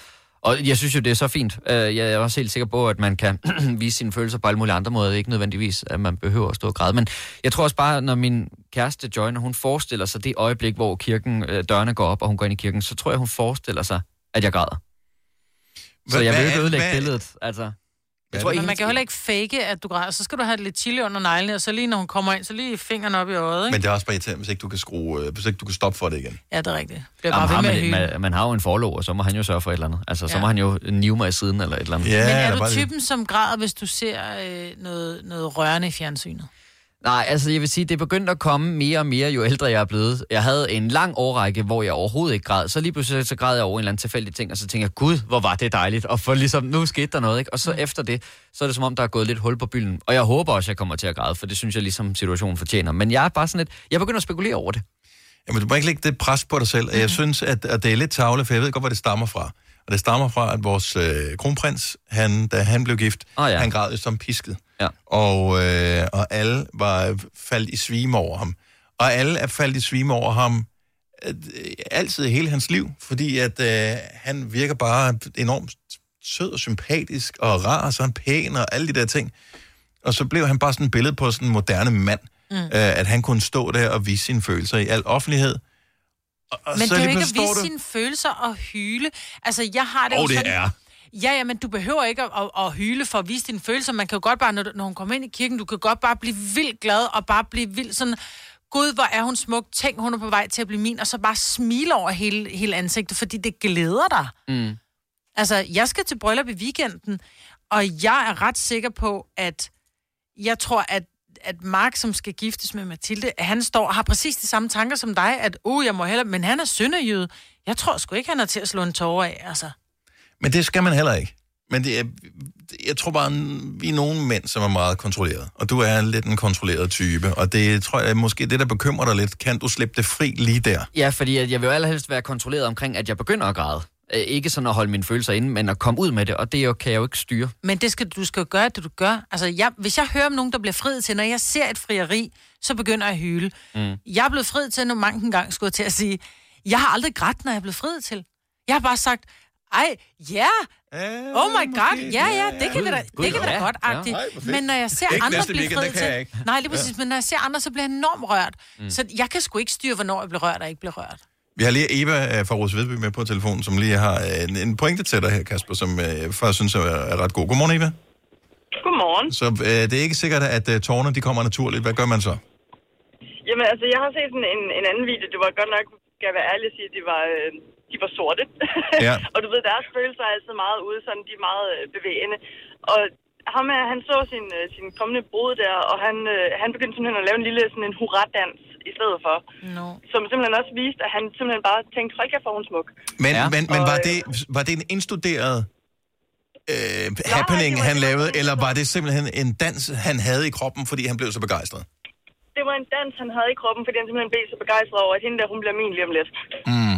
[SPEAKER 3] Og jeg synes jo, det er så fint. Øh, Jeg er også helt sikker på, at man kan vise sine følelser på alle mulige andre måder. Ikke nødvendigvis, at man behøver at stå og græde. Men jeg tror også bare, når min kæreste Joy, når hun forestiller sig det øjeblik, hvor kirken, øh, dørene går op, og hun går ind i kirken, så tror jeg, hun forestiller sig, at jeg græder. Så
[SPEAKER 1] Hvad-
[SPEAKER 3] jeg vil ikke ødelægge billedet. Altså. Jeg
[SPEAKER 2] tror, men man kan jo heller ikke fake, at du græder. Så skal du have lidt chili under neglene, og så lige når hun kommer ind, så lige fingeren op i øjet, ikke?
[SPEAKER 1] Men det er også bare irriterende, hvis ikke du kan skrue, øh, hvis ikke du kan stoppe for det igen.
[SPEAKER 2] Ja, det er rigtigt. Det er
[SPEAKER 3] Jamen,
[SPEAKER 2] bare
[SPEAKER 3] har
[SPEAKER 2] ved med
[SPEAKER 3] man, man, man har jo en forlov, og så må han jo sørge for et eller andet. Altså, så
[SPEAKER 2] Ja.
[SPEAKER 3] må han jo nive mig i siden eller et eller andet.
[SPEAKER 2] Men er du typen, som græder, hvis du ser øh, noget, noget rørende i fjernsynet?
[SPEAKER 3] Nej, altså jeg vil sige, det er begyndt at komme mere og mere, jo ældre jeg er blevet. Jeg havde en lang årrække, hvor jeg overhovedet ikke græd. Så lige pludselig så græd jeg over en eller anden tilfældig ting, og så tænkte jeg, gud, hvor var det dejligt. Og for ligesom, nu skete der noget, ikke? Og så mm. efter det, så er det som om, der er gået lidt hul på bylden. Og jeg håber også, jeg kommer til at græde, for det synes jeg ligesom situationen fortjener. Men jeg er bare sådan lidt, jeg begynder at spekulere over det.
[SPEAKER 1] Jamen, du må ikke lægge det pres på dig selv. Mm. Jeg synes, at, at det er lidt tavle, for jeg ved godt, hvor det stammer fra. Og det stammer fra, at vores øh, kronprins, han, da han blev gift,
[SPEAKER 3] oh, ja.
[SPEAKER 1] han græd som pisket.
[SPEAKER 3] Ja.
[SPEAKER 1] Og, øh, og alle var faldt i svime over ham. Og alle er faldt i svime over ham øh, altid i hele hans liv, fordi at øh, han virker bare enormt sød og sympatisk og rar, og så er han pæn og alle de der ting. Og så blev han bare sådan et billede på sådan en moderne mand, mm. øh, at han kunne stå der og vise sine følelser i al offentlighed. Og, og
[SPEAKER 2] Men
[SPEAKER 1] så
[SPEAKER 2] det er jo ikke at vise
[SPEAKER 1] du-
[SPEAKER 2] sine følelser og hyle. Altså, jeg har det
[SPEAKER 1] Åh,
[SPEAKER 2] jo
[SPEAKER 1] det
[SPEAKER 2] sådan...
[SPEAKER 1] er.
[SPEAKER 2] Ja, ja, men du behøver ikke at, at, at hyle for at vise dine følelser. Man kan jo godt bare, når, du- når hun kommer ind i kirken, du kan godt bare blive vildt glad og bare blive vildt sådan... Gud, hvor er hun smuk. Tænk, hun er på vej til at blive min. Og så bare smile over hele, hele ansigtet, fordi det glæder dig.
[SPEAKER 3] Mm.
[SPEAKER 2] Altså, jeg skal til bryllup i weekenden, og jeg er ret sikker på, at jeg tror, at, at Mark, som skal giftes med Mathilde, han står og har præcis de samme tanker som dig, at, uh, jeg må hellere, men han er sønderjyde. Jeg tror sgu ikke, han er til at slå en tårer af, altså.
[SPEAKER 1] Men det skal man heller ikke. Men det er, jeg tror bare, vi er nogle mænd, som er meget kontrolleret. Og du er lidt en kontrolleret type. Og det tror jeg måske det, der bekymrer dig lidt. Kan du slippe det fri lige der?
[SPEAKER 3] Ja, fordi at jeg vil jo allerhelst være kontrolleret omkring, at jeg begynder at græde. Øh, Ikke sådan at holde mine følelser inde, men at komme ud med det, og det jo, kan jeg jo ikke styre.
[SPEAKER 2] Men det skal, du skal jo gøre det, du gør. Altså, jeg, hvis jeg hører om nogen, der bliver friet til, når jeg ser et frieri, så begynder jeg at hyle.
[SPEAKER 3] Mm.
[SPEAKER 2] Jeg er blevet friet til nu mange gange, skulle jeg til at sige. Jeg har aldrig grædt, når jeg er blevet friet til. Jeg har bare sagt, ej, ja, oh my god, ja, ja, det kan vi da, det kan vi da godt, agtigt. Men når jeg ser
[SPEAKER 3] Ikke
[SPEAKER 2] andre blive friet
[SPEAKER 3] det
[SPEAKER 2] til... Nej, lige præcis, men når jeg ser andre, så bliver jeg enormt rørt.
[SPEAKER 1] Mm.
[SPEAKER 2] Så jeg kan sgu ikke styre, hvornår jeg bliver rørt og ikke bliver rørt.
[SPEAKER 1] Vi har lige Eva øh, fra Rose Vedby med på telefonen, som lige har øh, en, en pointe til dig her, Kasper, som øh, jeg faktisk synes er, er ret god. Godmorgen, Eva.
[SPEAKER 27] Godmorgen.
[SPEAKER 1] Så øh, det er ikke sikkert, at øh, tårne de kommer naturligt. Hvad gør man så?
[SPEAKER 27] Jamen, altså, jeg har set sådan en, en anden video. Det var godt nok, skal jeg være ærlig at sige, de var, øh, de var sorte.
[SPEAKER 1] Ja.
[SPEAKER 27] og du ved, deres følelser er altid meget ude, sådan, de er meget øh, bevægende. Og ham, her, han så sin, øh, sin kommende brud der, og han, øh, han begyndte simpelthen at lave en lille sådan en hurra-dans i stedet for.
[SPEAKER 2] No.
[SPEAKER 27] Som simpelthen også viste, at han simpelthen bare tænkte, hold kæft, hvor er hun smuk.
[SPEAKER 1] Men, ja. men, men
[SPEAKER 27] Og,
[SPEAKER 1] var, det, var det en indstuderet øh, happening, han lavede, eller var det simpelthen en dans, han havde i kroppen, fordi han blev så begejstret?
[SPEAKER 27] Det var en dans, han havde i kroppen, fordi han simpelthen blev så begejstret over, at hende der, hun bliver min lige om lidt.
[SPEAKER 1] Mm.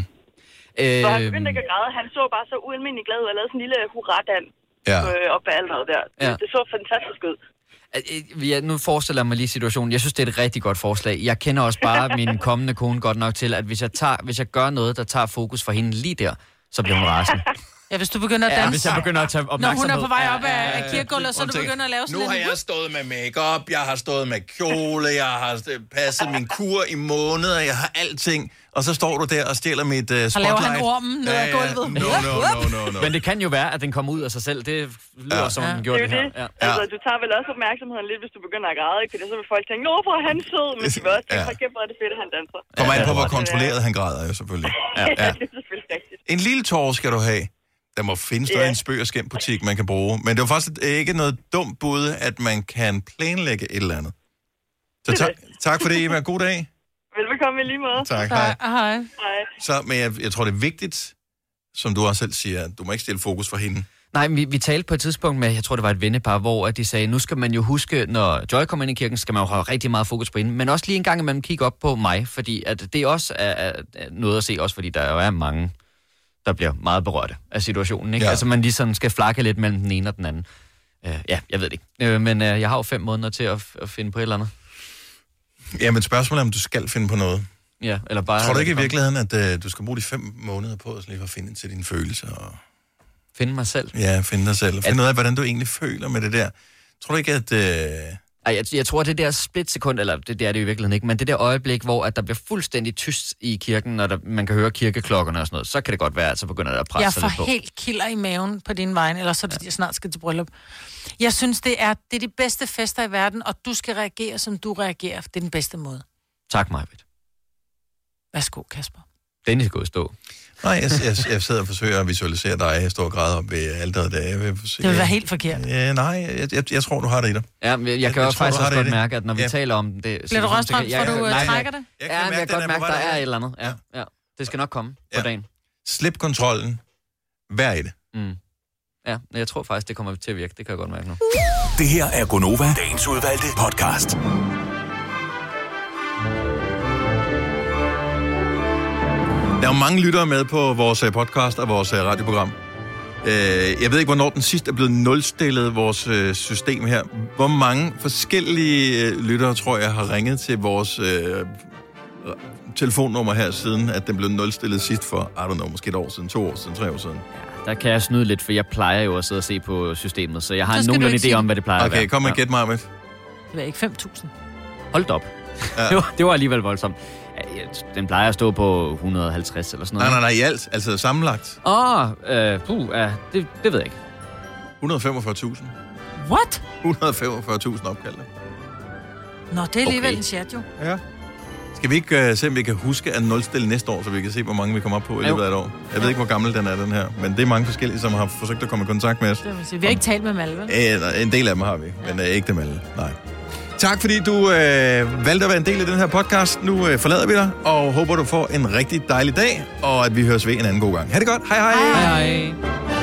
[SPEAKER 27] Så han begyndte ikke at græde. Han så bare så ualmindelig glad ud og lavede sådan en lille hurra-dans
[SPEAKER 1] ja.
[SPEAKER 27] øh, op på alderet der.
[SPEAKER 3] Ja.
[SPEAKER 27] Det så fantastisk ud.
[SPEAKER 3] Øh, Ja, nu forestiller jeg mig lige situationen. Jeg synes, det er et rigtig godt forslag. Jeg kender også bare min kommende kone godt nok til, at hvis jeg, tager, hvis jeg gør noget, der tager fokus for hende lige der, så bliver hun rasende.
[SPEAKER 2] Ja, hvis du begynder at
[SPEAKER 3] Ja,
[SPEAKER 2] danse.
[SPEAKER 3] hvis jeg begynder at tage
[SPEAKER 2] Når hun
[SPEAKER 3] opmærksomhed.
[SPEAKER 2] er på vej
[SPEAKER 3] Ja,
[SPEAKER 2] op af,
[SPEAKER 3] ja, ja,
[SPEAKER 2] af
[SPEAKER 3] ja.
[SPEAKER 2] kirkegulvet, så du begynder at lave sådan
[SPEAKER 1] Nu
[SPEAKER 2] en...
[SPEAKER 1] har jeg stået med makeup, jeg har stået med kjole, jeg har passet min kur i måneder, jeg har alting. Og så står du der og stjæler mit uh,
[SPEAKER 2] Så
[SPEAKER 1] spotlight.
[SPEAKER 2] laver han ormen ned ad gulvet.
[SPEAKER 1] No, no, no, no, no.
[SPEAKER 3] Men det kan jo være, at den kommer ud af sig selv. Det lyder
[SPEAKER 1] Ja.
[SPEAKER 3] som, den
[SPEAKER 27] Det
[SPEAKER 3] gjorde
[SPEAKER 27] er
[SPEAKER 3] det
[SPEAKER 27] jo
[SPEAKER 3] her.
[SPEAKER 27] det.
[SPEAKER 3] Ja.
[SPEAKER 27] Altså, du tager vel også opmærksomheden lidt, hvis du begynder at græde, ikke? Fordi så vil folk tænke, nå, hvor er han sød, men de vil også tænke,
[SPEAKER 1] Ja.
[SPEAKER 27] hvor er det fedt, at han danser.
[SPEAKER 1] Kommer an på, hvor
[SPEAKER 27] øh,
[SPEAKER 1] kontrolleret han græder jo selvfølgelig.
[SPEAKER 27] Ja,
[SPEAKER 1] Ja.
[SPEAKER 27] det er selvfølgelig rigtigt.
[SPEAKER 1] En lille tår skal du have. Der må findes der
[SPEAKER 27] Ja.
[SPEAKER 1] en spøg og skæm butik, man kan bruge. Men det var faktisk ikke noget dumt bud, at man kan planlægge et eller andet. Så tak, tak for det, Eva. God dag.
[SPEAKER 27] Velbekomme i lige måde.
[SPEAKER 1] Tak, hej.
[SPEAKER 2] Hej.
[SPEAKER 27] Hej.
[SPEAKER 1] Så, men jeg, jeg tror, det er vigtigt, som du også selv siger, at du må ikke stille fokus for hende.
[SPEAKER 3] Nej, vi, vi talte på et tidspunkt med, jeg tror det var et vennepar, hvor at de sagde, nu skal man jo huske, når Joy kommer ind i kirken, skal man jo have rigtig meget fokus på hende, men også lige en gang imellem kigge op på mig, fordi at det også er, er er noget at se, også fordi der jo er mange, der bliver meget berørte af situationen. Ikke?
[SPEAKER 1] Ja.
[SPEAKER 3] Altså man ligesom skal flakke lidt mellem den ene og den anden. Uh, ja, jeg ved det ikke. Uh, men uh, jeg har jo fem måneder til at, at finde på et eller andet.
[SPEAKER 1] Ja, men spørgsmålet er, om du skal finde på noget.
[SPEAKER 3] Ja, eller bare...
[SPEAKER 1] Tror du ikke i virkeligheden, at uh, du skal bruge de fem måneder på at lige at finde til dine følelser? Og,
[SPEAKER 3] Finde mig selv?
[SPEAKER 1] ja, finde dig selv. Finde ud af, hvordan du egentlig føler med det der. Tror du ikke, at... Uh,
[SPEAKER 3] Ej, jeg, jeg tror, det der splitsekund, eller det, det er det i virkeligheden ikke, men det der øjeblik, hvor at der bliver fuldstændig tyst i kirken, når der, man kan høre kirkeklokkerne og sådan noget, så kan det godt være, at så begynder det at presse
[SPEAKER 2] Jeg
[SPEAKER 3] sig
[SPEAKER 2] får
[SPEAKER 3] lidt på.
[SPEAKER 2] helt kilder i maven på din vej, eller så det, jeg snart skal til bryllup. Jeg synes, det er, det er de bedste fester i verden, og du skal reagere, som du reagerer. Det er den bedste måde.
[SPEAKER 3] Tak, Majbet.
[SPEAKER 2] Værsgo, Kasper.
[SPEAKER 3] Den er gået stå.
[SPEAKER 1] Nej, jeg, jeg, jeg sidder og forsøger at visualisere dig i stor grad op ved alderet der. Jeg vil,
[SPEAKER 2] Det vil være helt forkert.
[SPEAKER 1] Ja, nej, jeg, jeg, jeg tror, du har det i dig.
[SPEAKER 3] Ja, men jeg, jeg
[SPEAKER 1] Jeg-
[SPEAKER 3] kan
[SPEAKER 1] jeg
[SPEAKER 3] også
[SPEAKER 1] tror,
[SPEAKER 3] faktisk også godt
[SPEAKER 1] det.
[SPEAKER 3] mærke, at når vi
[SPEAKER 1] Ja.
[SPEAKER 3] taler om det...
[SPEAKER 2] Bliver du
[SPEAKER 3] jeg-
[SPEAKER 2] for du
[SPEAKER 3] nej,
[SPEAKER 2] trækker det?
[SPEAKER 1] Jeg
[SPEAKER 3] Ja, men jeg kan godt mærke,
[SPEAKER 1] på
[SPEAKER 3] der er et eller andet. Ja, ja. Det skal nok komme på
[SPEAKER 1] Ja.
[SPEAKER 3] dagen.
[SPEAKER 1] Slip kontrollen. Vær i det.
[SPEAKER 3] Mm. Ja, men jeg tror faktisk, det kommer til at virke. Det kan jeg godt mærke nu.
[SPEAKER 15] Det her er Gonova, dagens udvalgte podcast.
[SPEAKER 1] Der er jo mange lyttere med på vores øh, podcast og vores øh, radioprogram. Øh, Jeg ved ikke, hvornår den sidst er blevet nulstillet, vores system her. Hvor mange forskellige lyttere, tror jeg, har ringet til vores øh, telefonnummer her, siden at den blev nulstillet sidst for, I don't know, måske et år siden, to år siden, tre år siden.
[SPEAKER 3] Der kan jeg snyde lidt, for jeg plejer jo at sidde og se på systemet, så jeg har nogenlunde idé
[SPEAKER 2] sige
[SPEAKER 3] om, hvad det plejer at være.
[SPEAKER 1] Okay, kom med
[SPEAKER 3] Ja.
[SPEAKER 1] gæt mig med.
[SPEAKER 2] Det er ikke 5.000.
[SPEAKER 3] Hold op.
[SPEAKER 1] Ja.
[SPEAKER 3] det, var, det var alligevel voldsomt. Ja, Den plejer at stå på 150 eller sådan
[SPEAKER 1] Nej,
[SPEAKER 3] noget.
[SPEAKER 1] nej, nej, i alt. Altså sammenlagt.
[SPEAKER 3] Åh, oh, øh, puh, ja, det, det ved jeg ikke.
[SPEAKER 1] 145.000.
[SPEAKER 2] What?
[SPEAKER 1] 145.000 opkaldte.
[SPEAKER 2] Nå, det er alligevel
[SPEAKER 1] Okay.
[SPEAKER 2] en chat jo.
[SPEAKER 1] Ja. Skal vi ikke uh, se, om vi kan huske at nulstille næste år, så vi kan se, hvor mange vi kommer op på i løbet af et år? Jeg ved ikke, hvor gammel den er, den her. Men det er mange forskellige, som har forsøgt at komme i kontakt med os.
[SPEAKER 2] Det vil sige. Vi har ikke talt med Malve.
[SPEAKER 1] Øh, nej, en del af dem har vi, men uh, ikke dem alle. Nej. Tak fordi du øh, valgte at være en del af den her podcast. Nu øh, forlader vi dig, og håber du får en rigtig dejlig dag, og at vi høres ved en anden god gang. Ha' det godt. Hej hej.
[SPEAKER 3] Hej hej.